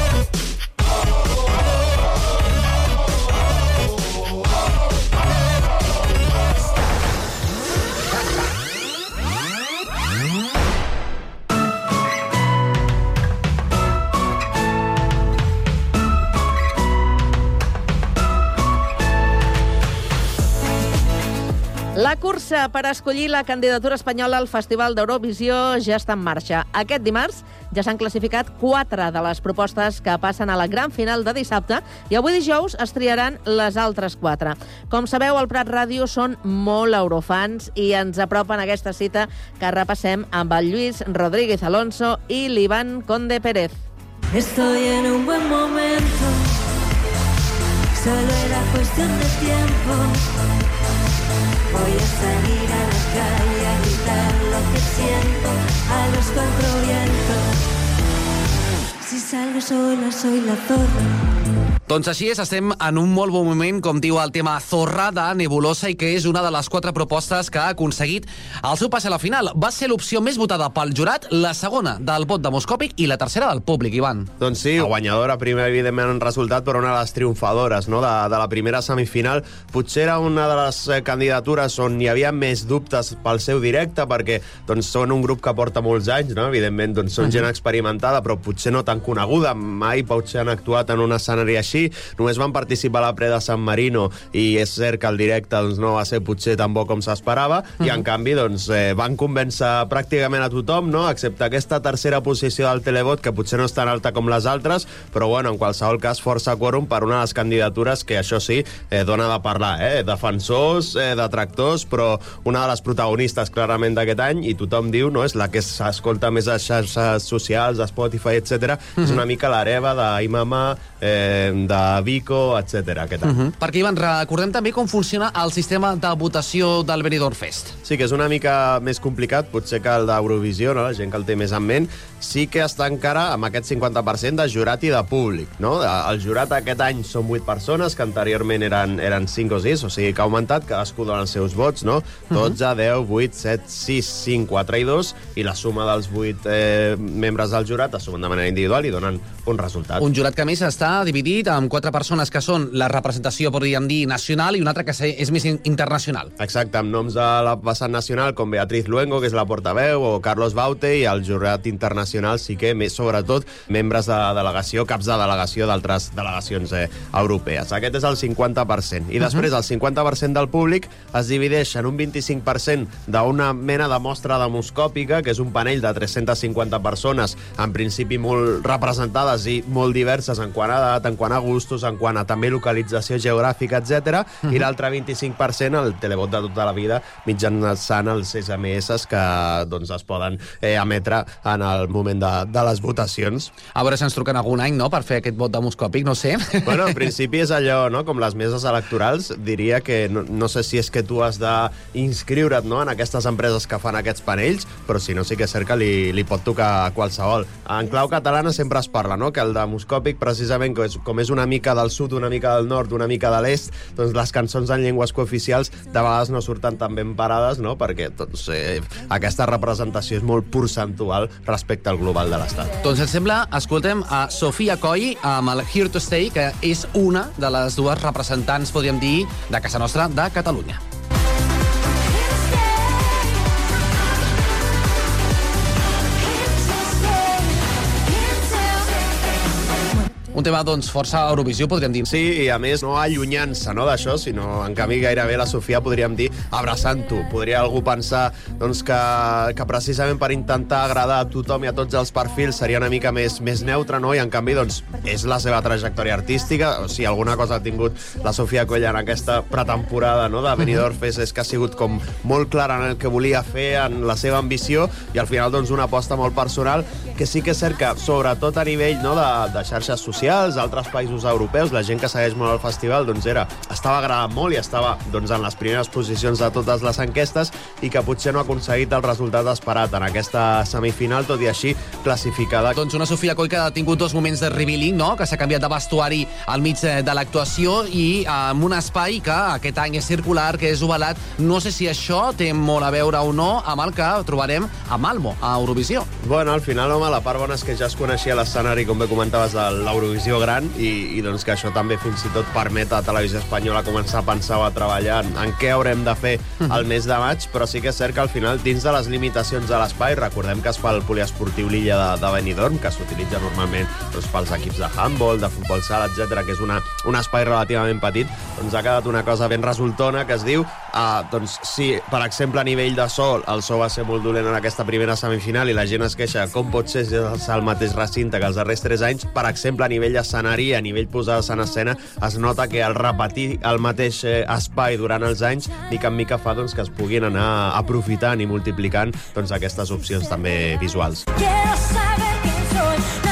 La cursa per escollir la candidatura espanyola al Festival d'Eurovisió ja està en marxa. Aquest dimarts ja s'han classificat quatre de les propostes que passen a la gran final de dissabte i avui dijous es triaran les altres quatre. Com sabeu, al Prat Ràdio són molt eurofans i ens apropen a aquesta cita que repassem amb el Lluís Rodríguez Alonso i l'Ivan Conde Pérez. Estoy en un buen momento, solo era cuestión de tiempo. Voy a salir a la calle a gritar lo que siento a los cuatro vientos. Si salgo sola, soy la zorra. Doncs així és, estem en un molt bon moment, com diu el tema Zorra de Nebulosa i que és una de les quatre propostes que ha aconseguit el seu pas a la final. Va ser l'opció més votada pel jurat, la segona del vot demoscòpic i la tercera del públic, Ivan. Doncs sí, la guanyadora primer, evidentment, en resultat, però una de les triomfadores no? de, de la primera semifinal. Potser era una de les eh, candidatures on hi havia més dubtes pel seu directe, perquè doncs, són un grup que porta molts anys, no? evidentment, doncs, són Mhm. gent experimentada, però potser no tan coneguda. Mai potser han actuat en un escenari així. Només van participar a la pre de San Marino i és cert que el directe doncs, no va ser potser tan bo com s'esperava i, en canvi, doncs, eh, van convèncer pràcticament a tothom, no? excepte aquesta tercera posició del televot, que potser no és tan alta com les altres, però bueno, en qualsevol cas força quòrum per una de les candidatures que això sí, eh, dona de parlar, eh? defensors, eh, detractors, però una de les protagonistes clarament d'aquest any, i tothom diu, no, és la que s'escolta més a xarxes socials, a Spotify, etc. és una mica l'hereva d'Imama, eh, de Vico, etc. aquest any. Uh -huh. Perquè, Ivan, recordem també com funciona el sistema de votació del Benidorm Fest. Sí, que és una mica més complicat, potser que el d'Eurovisió, no? la gent que el té més en ment, sí que està encara amb aquest 50% de jurat i de públic. No? El jurat aquest any són 8 persones, que anteriorment eren, eren 5 o 6, o sigui que ha augmentat, cadascú dona els seus vots, no? 12, 10, 8, 7, 6, 5, 4 i 2, i la suma dels 8 eh, membres del jurat es sumen de manera individual i donen un resultat. Un jurat que a més està dividit en quatre persones que són la representació, podríem dir, nacional i una altra que és més in- internacional. Exacte, amb noms de la vessant nacional com Beatriz Luengo, que és la portaveu, o Carlos Baute, i el jurat internacional sí que, més sobretot, membres de delegació, caps de delegació d'altres delegacions eh, europees. Aquest és el 50%. I després, el 50% del públic es divideix en un 25% d'una mena de mostra demoscòpica, que és un panell de 350 persones, en principi molt representades i molt diverses en quant a edat, en quant a gustos, en quant a també localització geogràfica, etc. Mhm. i l'altre 25% el televot de tota la vida mitjançant els SMS que doncs, es poden eh, emetre en el moment de, de les votacions. A veure si ens truquen algun any, no?, per fer aquest vot demoscòpic, no sé. Bueno, en principi és allò, no?, com les meses electorals, diria que no, no sé si és que tu has d'inscriure't no, en aquestes empreses que fan aquests panells, però si no sí que és cert que li, li pot tocar a qualsevol. En clau catalana sempre es parla, no?, que el demoscòpic, precisament, com és, com és una mica del sud, una mica del nord, una mica de l'est, doncs les cançons en llengües cooficials de vegades no surten tan ben parades, no?, perquè doncs, eh, aquesta representació és molt percentual respecte al global de l'Estat. Doncs, et sembla, escoltem a Sofia Coy amb el Here to Stay, que és una de les dues representants, podríem dir, de casa nostra, de Catalunya. Un tema, doncs, força Eurovisió, podríem dir. Sí, i a més, no allunyant-se no, d'això, sinó, en canvi, gairebé la Sofia, podríem dir, abraçant-ho. Podria algú pensar doncs, que, que precisament per intentar agradar a tothom i a tots els perfils seria una mica més, més neutre, no? i en canvi, doncs, és la seva trajectòria artística. O sigui, alguna cosa ha tingut la Sofia Colla en aquesta pretemporada no, de Benidorm Fest és que ha sigut com molt clara en el que volia fer, en la seva ambició, i al final, doncs, una aposta molt personal, que sí que és cert que, sobretot a nivell no, de, de xarxes socials, altres països europeus, la gent que segueix molt el festival doncs era, estava agradant molt i estava doncs, en les primeres posicions de totes les enquestes i que potser no ha aconseguit el resultat esperat en aquesta semifinal, tot i així classificada. Doncs una Sofia Coll que ha tingut dos moments de revealing, no? que s'ha canviat de vestuari al mig eh, de l'actuació i amb un espai que aquest any és circular, que és ovalat. No sé si això té molt a veure o no amb el que trobarem a Malmo, a Eurovisió. Bueno, al final, home, la part bona és que ja es coneixia l'escenari, com bé comentaves, de l'Eurovisió gran i, i doncs que això també fins i tot permet a Televisió Espanyola començar a pensar o a treballar en, què haurem de fer el mes de maig, però sí que és cert que al final, dins de les limitacions de l'espai, recordem que es fa el poliesportiu Lilla de, de Benidorm, que s'utilitza normalment doncs, pels equips de handball, de futbol sala, etc que és una, un espai relativament petit, doncs ha quedat una cosa ben resultona que es diu, uh, doncs si, per exemple, a nivell de sol, el so va ser molt dolent en aquesta primera semifinal i la gent es queixa com pot ser si és el mateix recinte que els darrers 3 anys, per exemple, a nivell d'escenari, a nivell posades en escena, es nota que al repetir el mateix eh, espai durant els anys, mica en mica fa doncs, que es puguin anar aprofitant i multiplicant doncs, aquestes opcions també visuals. Quiero saber quién soy,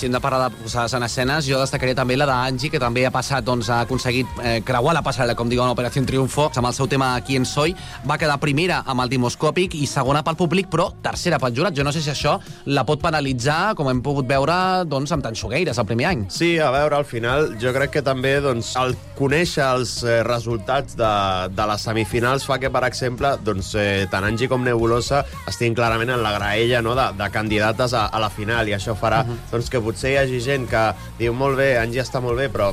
Si hem de parlar de posades en escenes, jo destacaria també la d'Angie, que també ha passat, doncs, ha aconseguit eh, creuar la passarel·la, com diuen, Operació Triunfo, amb el seu tema Quién soy. Va quedar primera amb el dimoscòpic i segona pel públic, però tercera pel jurat. Jo no sé si això la pot penalitzar, com hem pogut veure, doncs, amb Tanxugueires el primer any. Sí, a veure, al final jo crec que també doncs, el conèixer els eh, resultats de, de les semifinals fa que, per exemple, doncs, eh, tant Angie com Nebulosa estiguin clarament en la graella no, de, de candidates a, a la final i això farà uh -huh. doncs, que potser hi hagi gent que diu molt bé, Angie està molt bé, però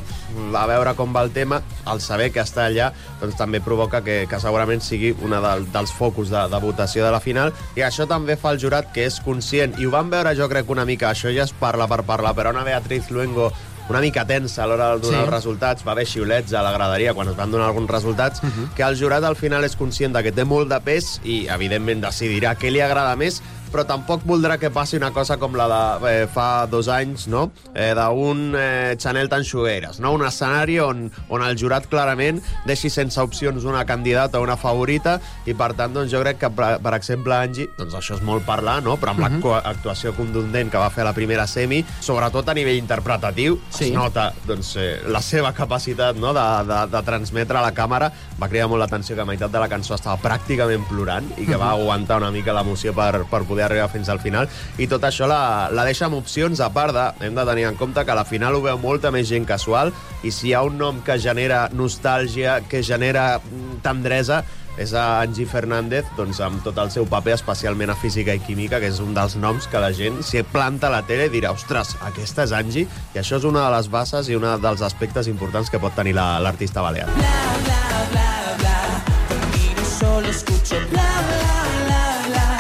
a veure com va el tema, el saber que està allà doncs, també provoca que, que segurament sigui una del, dels focus de, de votació de la final i això també fa el jurat que és conscient i ho van veure jo crec una mica, això ja es parla per parlar, però una Beatriz Luengo una mica tensa a l'hora de donar Sí. sí. els resultats, va haver xiulets a la graderia quan es van donar alguns resultats, uh -huh. que el jurat al final és conscient de que té molt de pes i, evidentment, decidirà què li agrada més, però tampoc voldrà que passi una cosa com la de eh, fa dos anys, no? Eh, d'un eh, Chanel Tanxugueres, no? Un escenari on, on el jurat clarament deixi sense opcions una candidata o una favorita i, per tant, doncs, jo crec que, per, per exemple, Angie, doncs això és molt parlar, no? Però amb uh -huh. l'actuació contundent que va fer a la primera semi, sobretot a nivell interpretatiu, sí. es nota doncs, eh, la seva capacitat no? de, de, de transmetre a la càmera. Va cridar molt l'atenció que a meitat de la cançó estava pràcticament plorant i que uh -huh. va aguantar una mica l'emoció per, per poder arribar fins al final. I tot això la, la deixa amb opcions, a part de, hem de tenir en compte que a la final ho veu molta més gent casual i si hi ha un nom que genera nostàlgia, que genera mm, tendresa, és a Angie Fernández, doncs amb tot el seu paper, especialment a Física i Química, que és un dels noms que la gent, si planta a la tele, dirà, ostres, aquesta és Angie, i això és una de les bases i un dels aspectes importants que pot tenir la- l'artista balear. Bla, bla, bla. Miro y solo escucho bla, bla, bla, bla.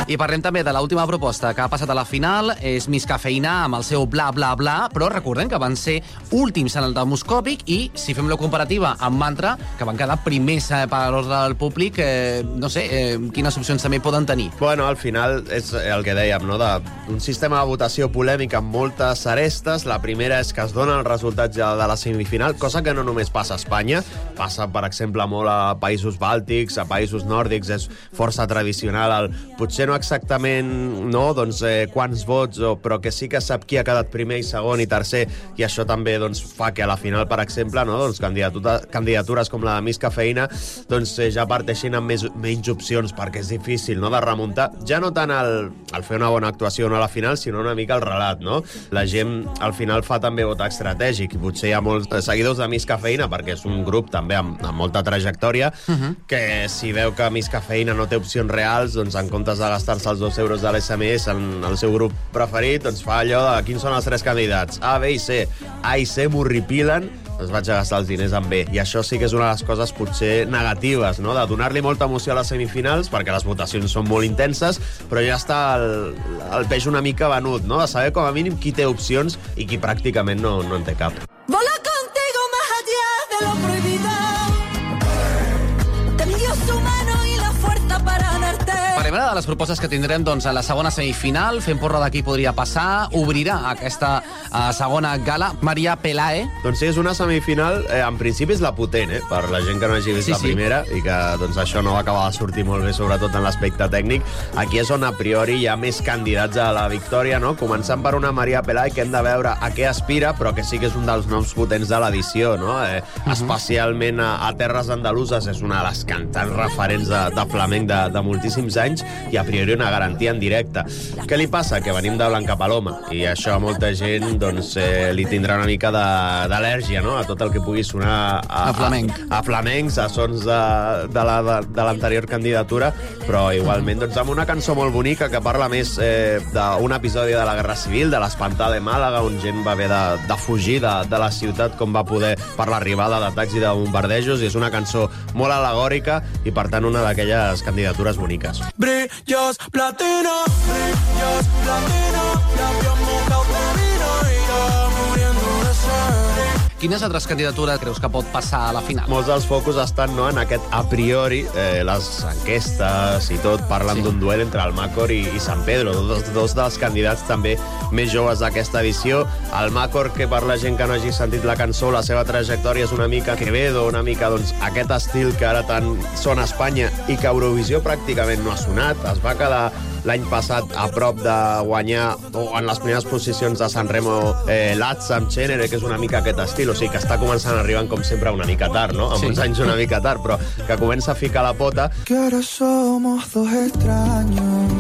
I parlem també de l'última proposta que ha passat a la final, és Miss Cafeïna amb el seu bla bla bla, però recordem que van ser últims en el demoscòpic i si fem la comparativa amb Mantra, que van quedar primers eh, per l'ordre del públic, eh, no sé, eh, quines opcions també poden tenir. Bueno, al final és el que dèiem, no? De, un sistema de votació polèmic amb moltes arestes. La primera és que es donen els resultats ja de la semifinal, cosa que no només passa a Espanya, passa, per exemple, molt a països bàltics, a països nòrdics, és força tradicional. El, potser no exactament no, doncs, eh, quants vots, o, però que sí que sap qui ha quedat primer i segon i tercer, i això també doncs, fa que a la final, per exemple, no, doncs, candidatures com la de Miss Cafeïna doncs, eh, ja parteixin amb més, menys opcions, perquè és difícil no, de remuntar. Ja no tant el, el fer una bona actuació no a la final, sinó una mica el relat. No? La gent al final fa també vot estratègic i potser hi ha molts seguidors de Miss Cafeïna, perquè és un grup també amb, amb molta trajectòria, uh -huh. que si veu que Miss Cafeïna no té opcions reals, doncs en comptes de gastar-se els dos euros de l'SMS en el seu grup preferit, doncs fa allò de quins són els tres candidats. A, B i C. A i C m'horripilen, doncs vaig a gastar els diners en B. I això sí que és una de les coses potser negatives, no? de donar-li molta emoció a les semifinals, perquè les votacions són molt intenses, però ja està el, el peix una mica venut, no? de saber com a mínim qui té opcions i qui pràcticament no, no en té cap. Vola contigo más allá de lo ara de les propostes que tindrem doncs, a la segona semifinal. Fem porra de qui podria passar. Obrirà aquesta uh, segona gala Maria Pelae. Doncs sí, és una semifinal, eh, en principi és la potent, eh, per la gent que no hagi vist Sí, la sí. primera i que doncs, això no va acabar de sortir molt bé, sobretot en l'aspecte tècnic. Aquí és on a priori hi ha més candidats a la victòria, no? començant per una Maria Pelai que hem de veure a què aspira, però que sí que és un dels noms potents de l'edició, no? eh, Mhm. especialment a, a Terres Andaluses, és una de les cantants referents de, de flamenc de, de moltíssims anys i a priori una garantia en directe. Què li passa? Que venim de Blanca Paloma i això a molta gent doncs, eh, li tindrà una mica d'al·lèrgia no? a tot el que pugui sonar a, A flamenc. a, a flamencs, a sons de, de la- l'anterior candidatura, però igualment doncs, amb una cançó molt bonica que parla més eh, d'un episodi de la Guerra Civil, de l'espantada de Màlaga, on gent va haver de, de fugir de, de la ciutat com va poder per l'arribada d'atacs i de bombardejos, i és una cançó molt alegòrica i, per tant, una d'aquelles candidatures boniques. Brillos platino, brillos platino. Labios mojados Quines altres candidatures creus que pot passar a la final? Molts dels focus estan no, en aquest a priori, eh, les enquestes i tot, parlen sí. d'un duel entre el Macor i, i San Pedro, dos, dos dels candidats també més joves d'aquesta edició. El Macor, que per la gent que no hagi sentit la cançó, la seva trajectòria és una mica Quevedo, una mica doncs, aquest estil que ara tant sona a Espanya i que Eurovisió pràcticament no ha sonat. Es va quedar l'any passat a prop de guanyar o en les primeres posicions de San Remo eh, Lazza amb Chenere, que és una mica aquest estil, o sigui que està començant arribant com sempre una mica tard, no? Amb Sí. sí. uns anys una mica tard, però que comença a ficar la pota. Que ahora somos dos extraños.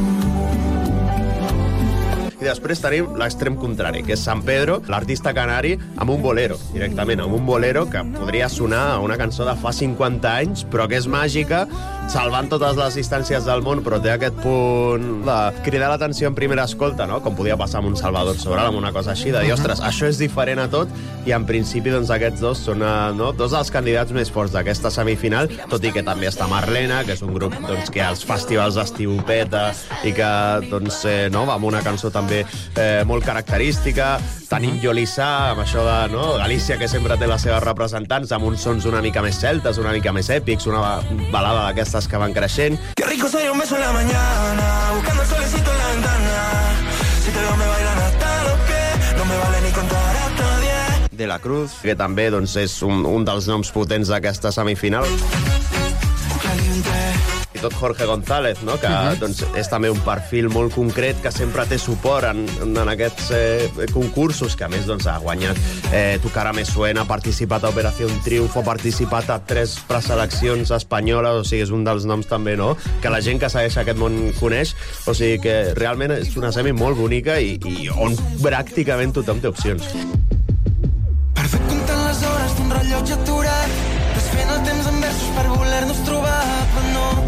I després tenim l'extrem contrari, que és San Pedro, l'artista canari, amb un bolero, directament, amb un bolero que podria sonar a una cançó de fa 50 anys, però que és màgica, salvant totes les distàncies del món, però té aquest punt de cridar l'atenció en primera escolta, no? com podia passar amb un Salvador Sobral, amb una cosa així, de dir, ostres, això és diferent a tot, i en principi doncs, aquests dos són eh, no? dos dels candidats més forts d'aquesta semifinal, tot i que també està Marlena, que és un grup doncs, que als festivals d'estiu peta i que doncs, eh, no? va amb una cançó també eh, molt característica. Tenim Jolissà, amb això de no? Galícia, que sempre té les seves representants, amb uns sons una mica més celtes, una mica més èpics, una ba- balada d'aquestes que van creixent. Qué rico sería un beso en la mañana, buscando el solecito en la ventana. Si te veo me bailan hasta los pies, no me vale ni contar hasta diez. De la Cruz, que també doncs, és un, un dels noms potents d'aquesta semifinal. I tot Jorge González, no? que uh -huh. doncs, és també un perfil molt concret que sempre té suport en, en aquests eh, concursos, que a més doncs, ha guanyat eh, Tu cara me suena, ha participat a Operació Triunfo, ha participat a tres preseleccions espanyoles, o sigui, és un dels noms també, no?, que la gent que segueix aquest món coneix, o sigui que realment és una semi molt bonica i, i on pràcticament tothom té opcions. Comptant les hores d'un rellotge aturat, desfent el temps en versos per voler-nos trobar, però no.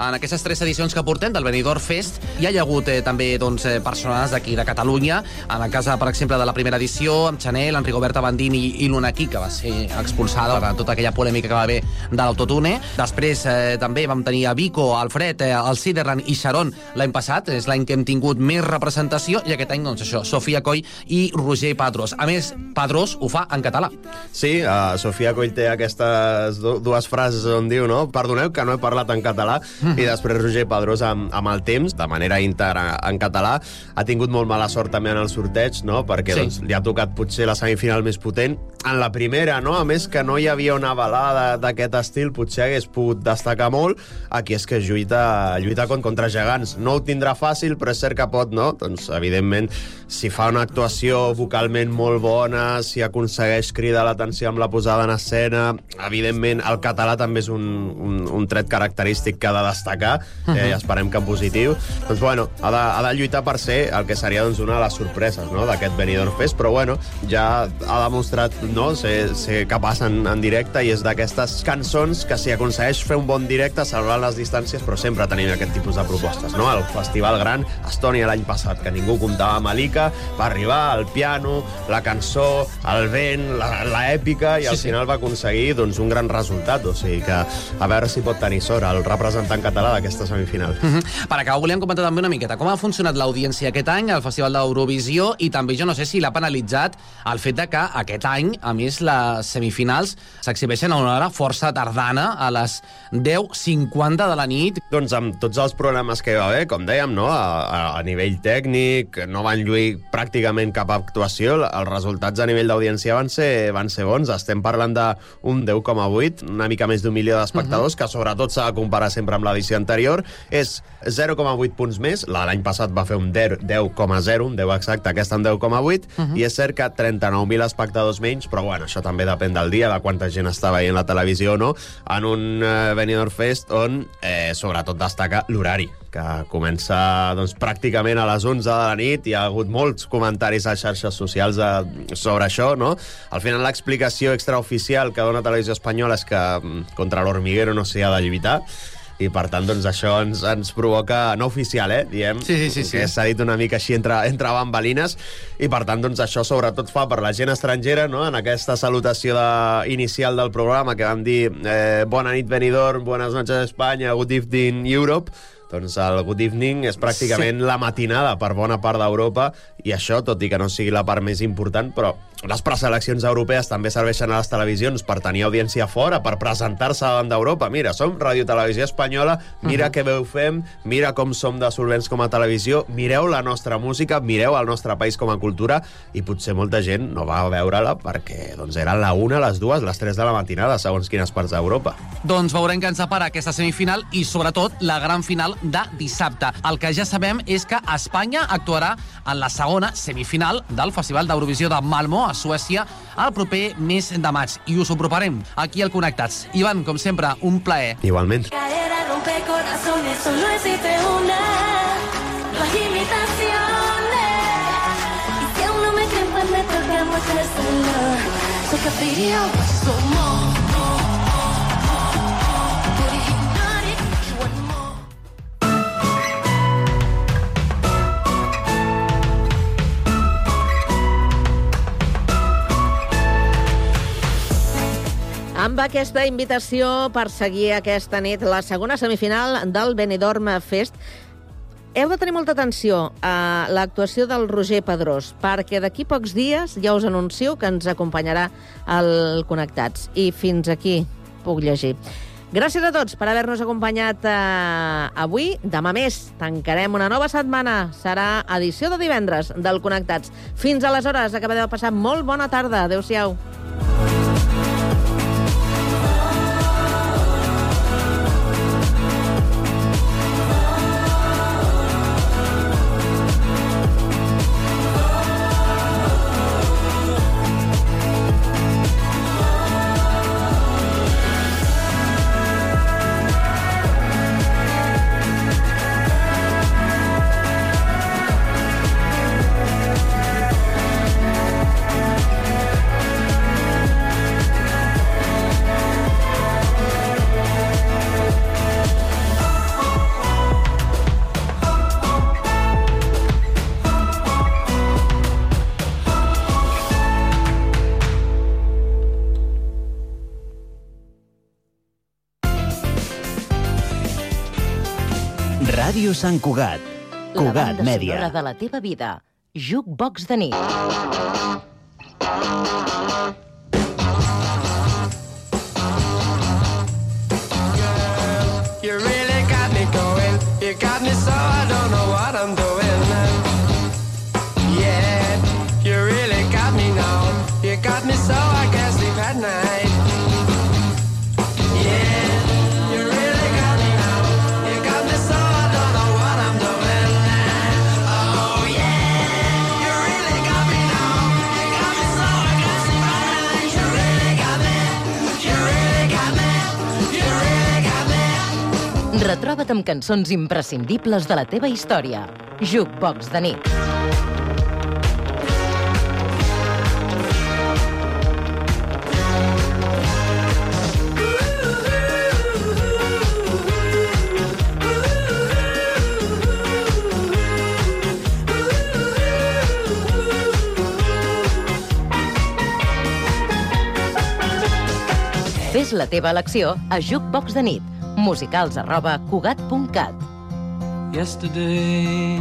En aquestes tres edicions que portem del Benidorm Fest hi ha hagut eh, també doncs, eh, persones d'aquí de Catalunya, en el cas, per exemple, de la primera edició, amb Chanel, en Rigoberta Bandini i l'Unaki, que va ser expulsada per tota aquella polèmica que va haver de l'autotune. Després eh, també vam tenir a Vico, Alfred, eh, el Siderland i Sharon l'any passat, és l'any que hem tingut més representació, i aquest any, doncs això, Sofia Coll i Roger Padrós. A més, Padrós ho fa en català. Sí, uh, Sofia Coll té aquestes du dues frases on diu, no? Perdoneu que no he parlat en català, Mhm. I després Roger Pedrós amb, amb el temps, de manera íntegra en català, ha tingut molt mala sort també en el sorteig, no? Perquè Sí. doncs, li ha tocat potser la semifinal més potent. En la primera, no? A més que no hi havia una balada d'aquest estil, potser hagués pogut destacar molt. Aquí és que lluita, lluita con- contra gegants. No ho tindrà fàcil, però és cert que pot, no? Doncs, evidentment, si fa una actuació vocalment molt bona, si aconsegueix cridar l'atenció amb la posada en escena, evidentment, el català també és un, un, un tret característic que ha de destacar, uh -huh. eh, esperem que en positiu. Doncs, bueno, ha de, ha de lluitar per ser el que seria doncs, una de les sorpreses no? d'aquest Benidorm Fest, però, bueno, ja ha demostrat no? ser, ser capaç en, en directe i és d'aquestes cançons que si aconsegueix fer un bon directe, salvant les distàncies, però sempre tenim aquest tipus de propostes, no? El Festival Gran, Estònia l'any passat, que ningú comptava amb Malika, va arribar el piano, la cançó, el vent, la, la èpica, i al Sí, sí. final va aconseguir doncs, un gran resultat, o sigui que a veure si pot tenir sort el representant català d'aquesta semifinal. Mhm. Per acabar, volíem comentar també una miqueta com ha funcionat l'audiència aquest any al Festival d'Eurovisió i també jo no sé si l'ha penalitzat el fet de que aquest any, a més, les semifinals s'exhibeixen a una hora força tardana, a les 10.50 de la nit. Doncs amb tots els problemes que hi va haver, com dèiem, no? a, a, a nivell tècnic, no van lluir pràcticament cap actuació, els resultats a nivell d'audiència van, ser, van ser bons. Estem parlant d'un 10,8, una mica més d'un milió d'espectadors, que sobretot s'ha de comparar sempre amb l'edició anterior. És 0,8 punts més, La- l'any passat va fer un 10 10,0, un 10 exacte, aquesta un 10,8, Mhm. i és cert que 39.000 espectadors menys, però bueno, això també depèn del dia, de quanta gent està veient la televisió o no, en un eh, Benidorm Fest on eh, sobretot destaca l'horari que comença doncs, pràcticament a les 11 de la nit. Hi ha hagut molts comentaris a xarxes socials eh, sobre això, no? Al final l'explicació extraoficial que dona Televisió Espanyola és que mm, contra l'Hormiguero no s'hi ha de lluitar i per tant doncs, això ens, ens provoca, no oficial, eh, diem, Sí, sí, sí, sí. que s'ha dit una mica així entre, entre bambalines, i per tant doncs, això sobretot fa per la gent estrangera, no? en aquesta salutació de, inicial del programa que vam dir eh, Bona nit Benidorm, Buenas noches Espanya, Good evening Europe, doncs el Good Evening és pràcticament sí. la matinada per bona part d'Europa i això, tot i que no sigui la part més important, però les preseleccions europees també serveixen a les televisions per tenir audiència fora, per presentar-se davant d'Europa. Mira, som Radio Televisió Espanyola, mira Mhm. què veu fem, mira com som de solvents com a televisió, mireu la nostra música, mireu el nostre país com a cultura, i potser molta gent no va veure-la perquè doncs, eren la una, les dues, les tres de la matinada, segons quines parts d'Europa. Doncs veurem què ens separa aquesta semifinal i, sobretot, la gran final de dissabte. El que ja sabem és que Espanya actuarà en la segona semifinal del Festival d'Eurovisió de Malmö, a Suècia, el proper mes de maig. I us ho proparem aquí al Connectats. Ivan, com sempre, un plaer. Igualment. Caer a romper corazones, solo existe una. No hay imitaciones. Y si aún no me creen, pues me toca mostrárselo. Soy somos. Amb aquesta invitació per seguir aquesta nit la segona semifinal del Benidorm Fest, heu de tenir molta atenció a l'actuació del Roger Pedrós, perquè d'aquí pocs dies ja us anuncio que ens acompanyarà al Connectats. I fins aquí puc llegir. Gràcies a tots per haver-nos acompanyat eh, avui. Demà més tancarem una nova setmana. Serà edició de divendres del Connectats. Fins aleshores, acabeu de passar molt bona tarda. Adéu-siau. Sant Cugat. La Cugat banda Mèdia. sonora de la teva vida. Jukebox de nit. You really got me going. You got me so I don't know Amb cançons imprescindibles de la teva història. Jukebox de nit. Fes la teva elecció a Jukebox de nit. Musicals arroba cugat.cat. Yesterday,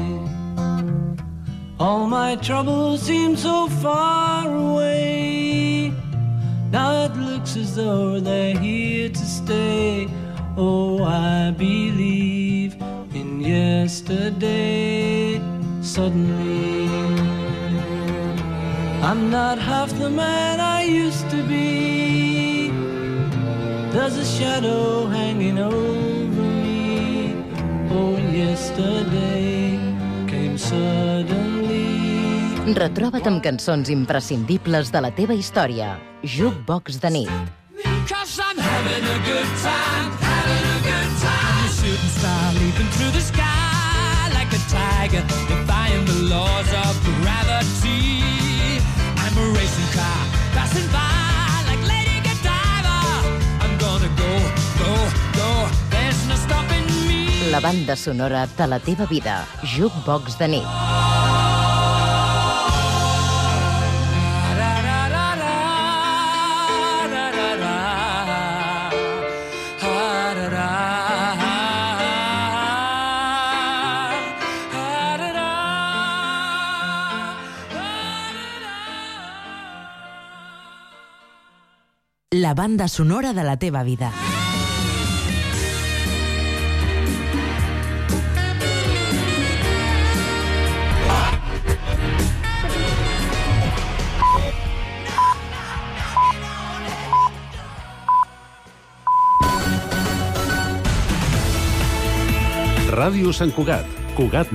all my troubles seem so far away. Now it looks as though they're here to stay. Oh, I believe in yesterday. Suddenly, I'm not half the man I used to be. There's a shadow hanging over me. Oh, yesterday came suddenly. Retroba't amb cançons imprescindibles de la teva història. Jukebox de nit. Cause I'm having a good time, having a good time. I'm a shooting star leaping through the sky like a tiger, defying the laws of gravity. I'm a racing car passing by La banda sonora de la teva vida. Jukebox de nit. La banda sonora de la teva vida. Ràdio Sant Cugat. Cugat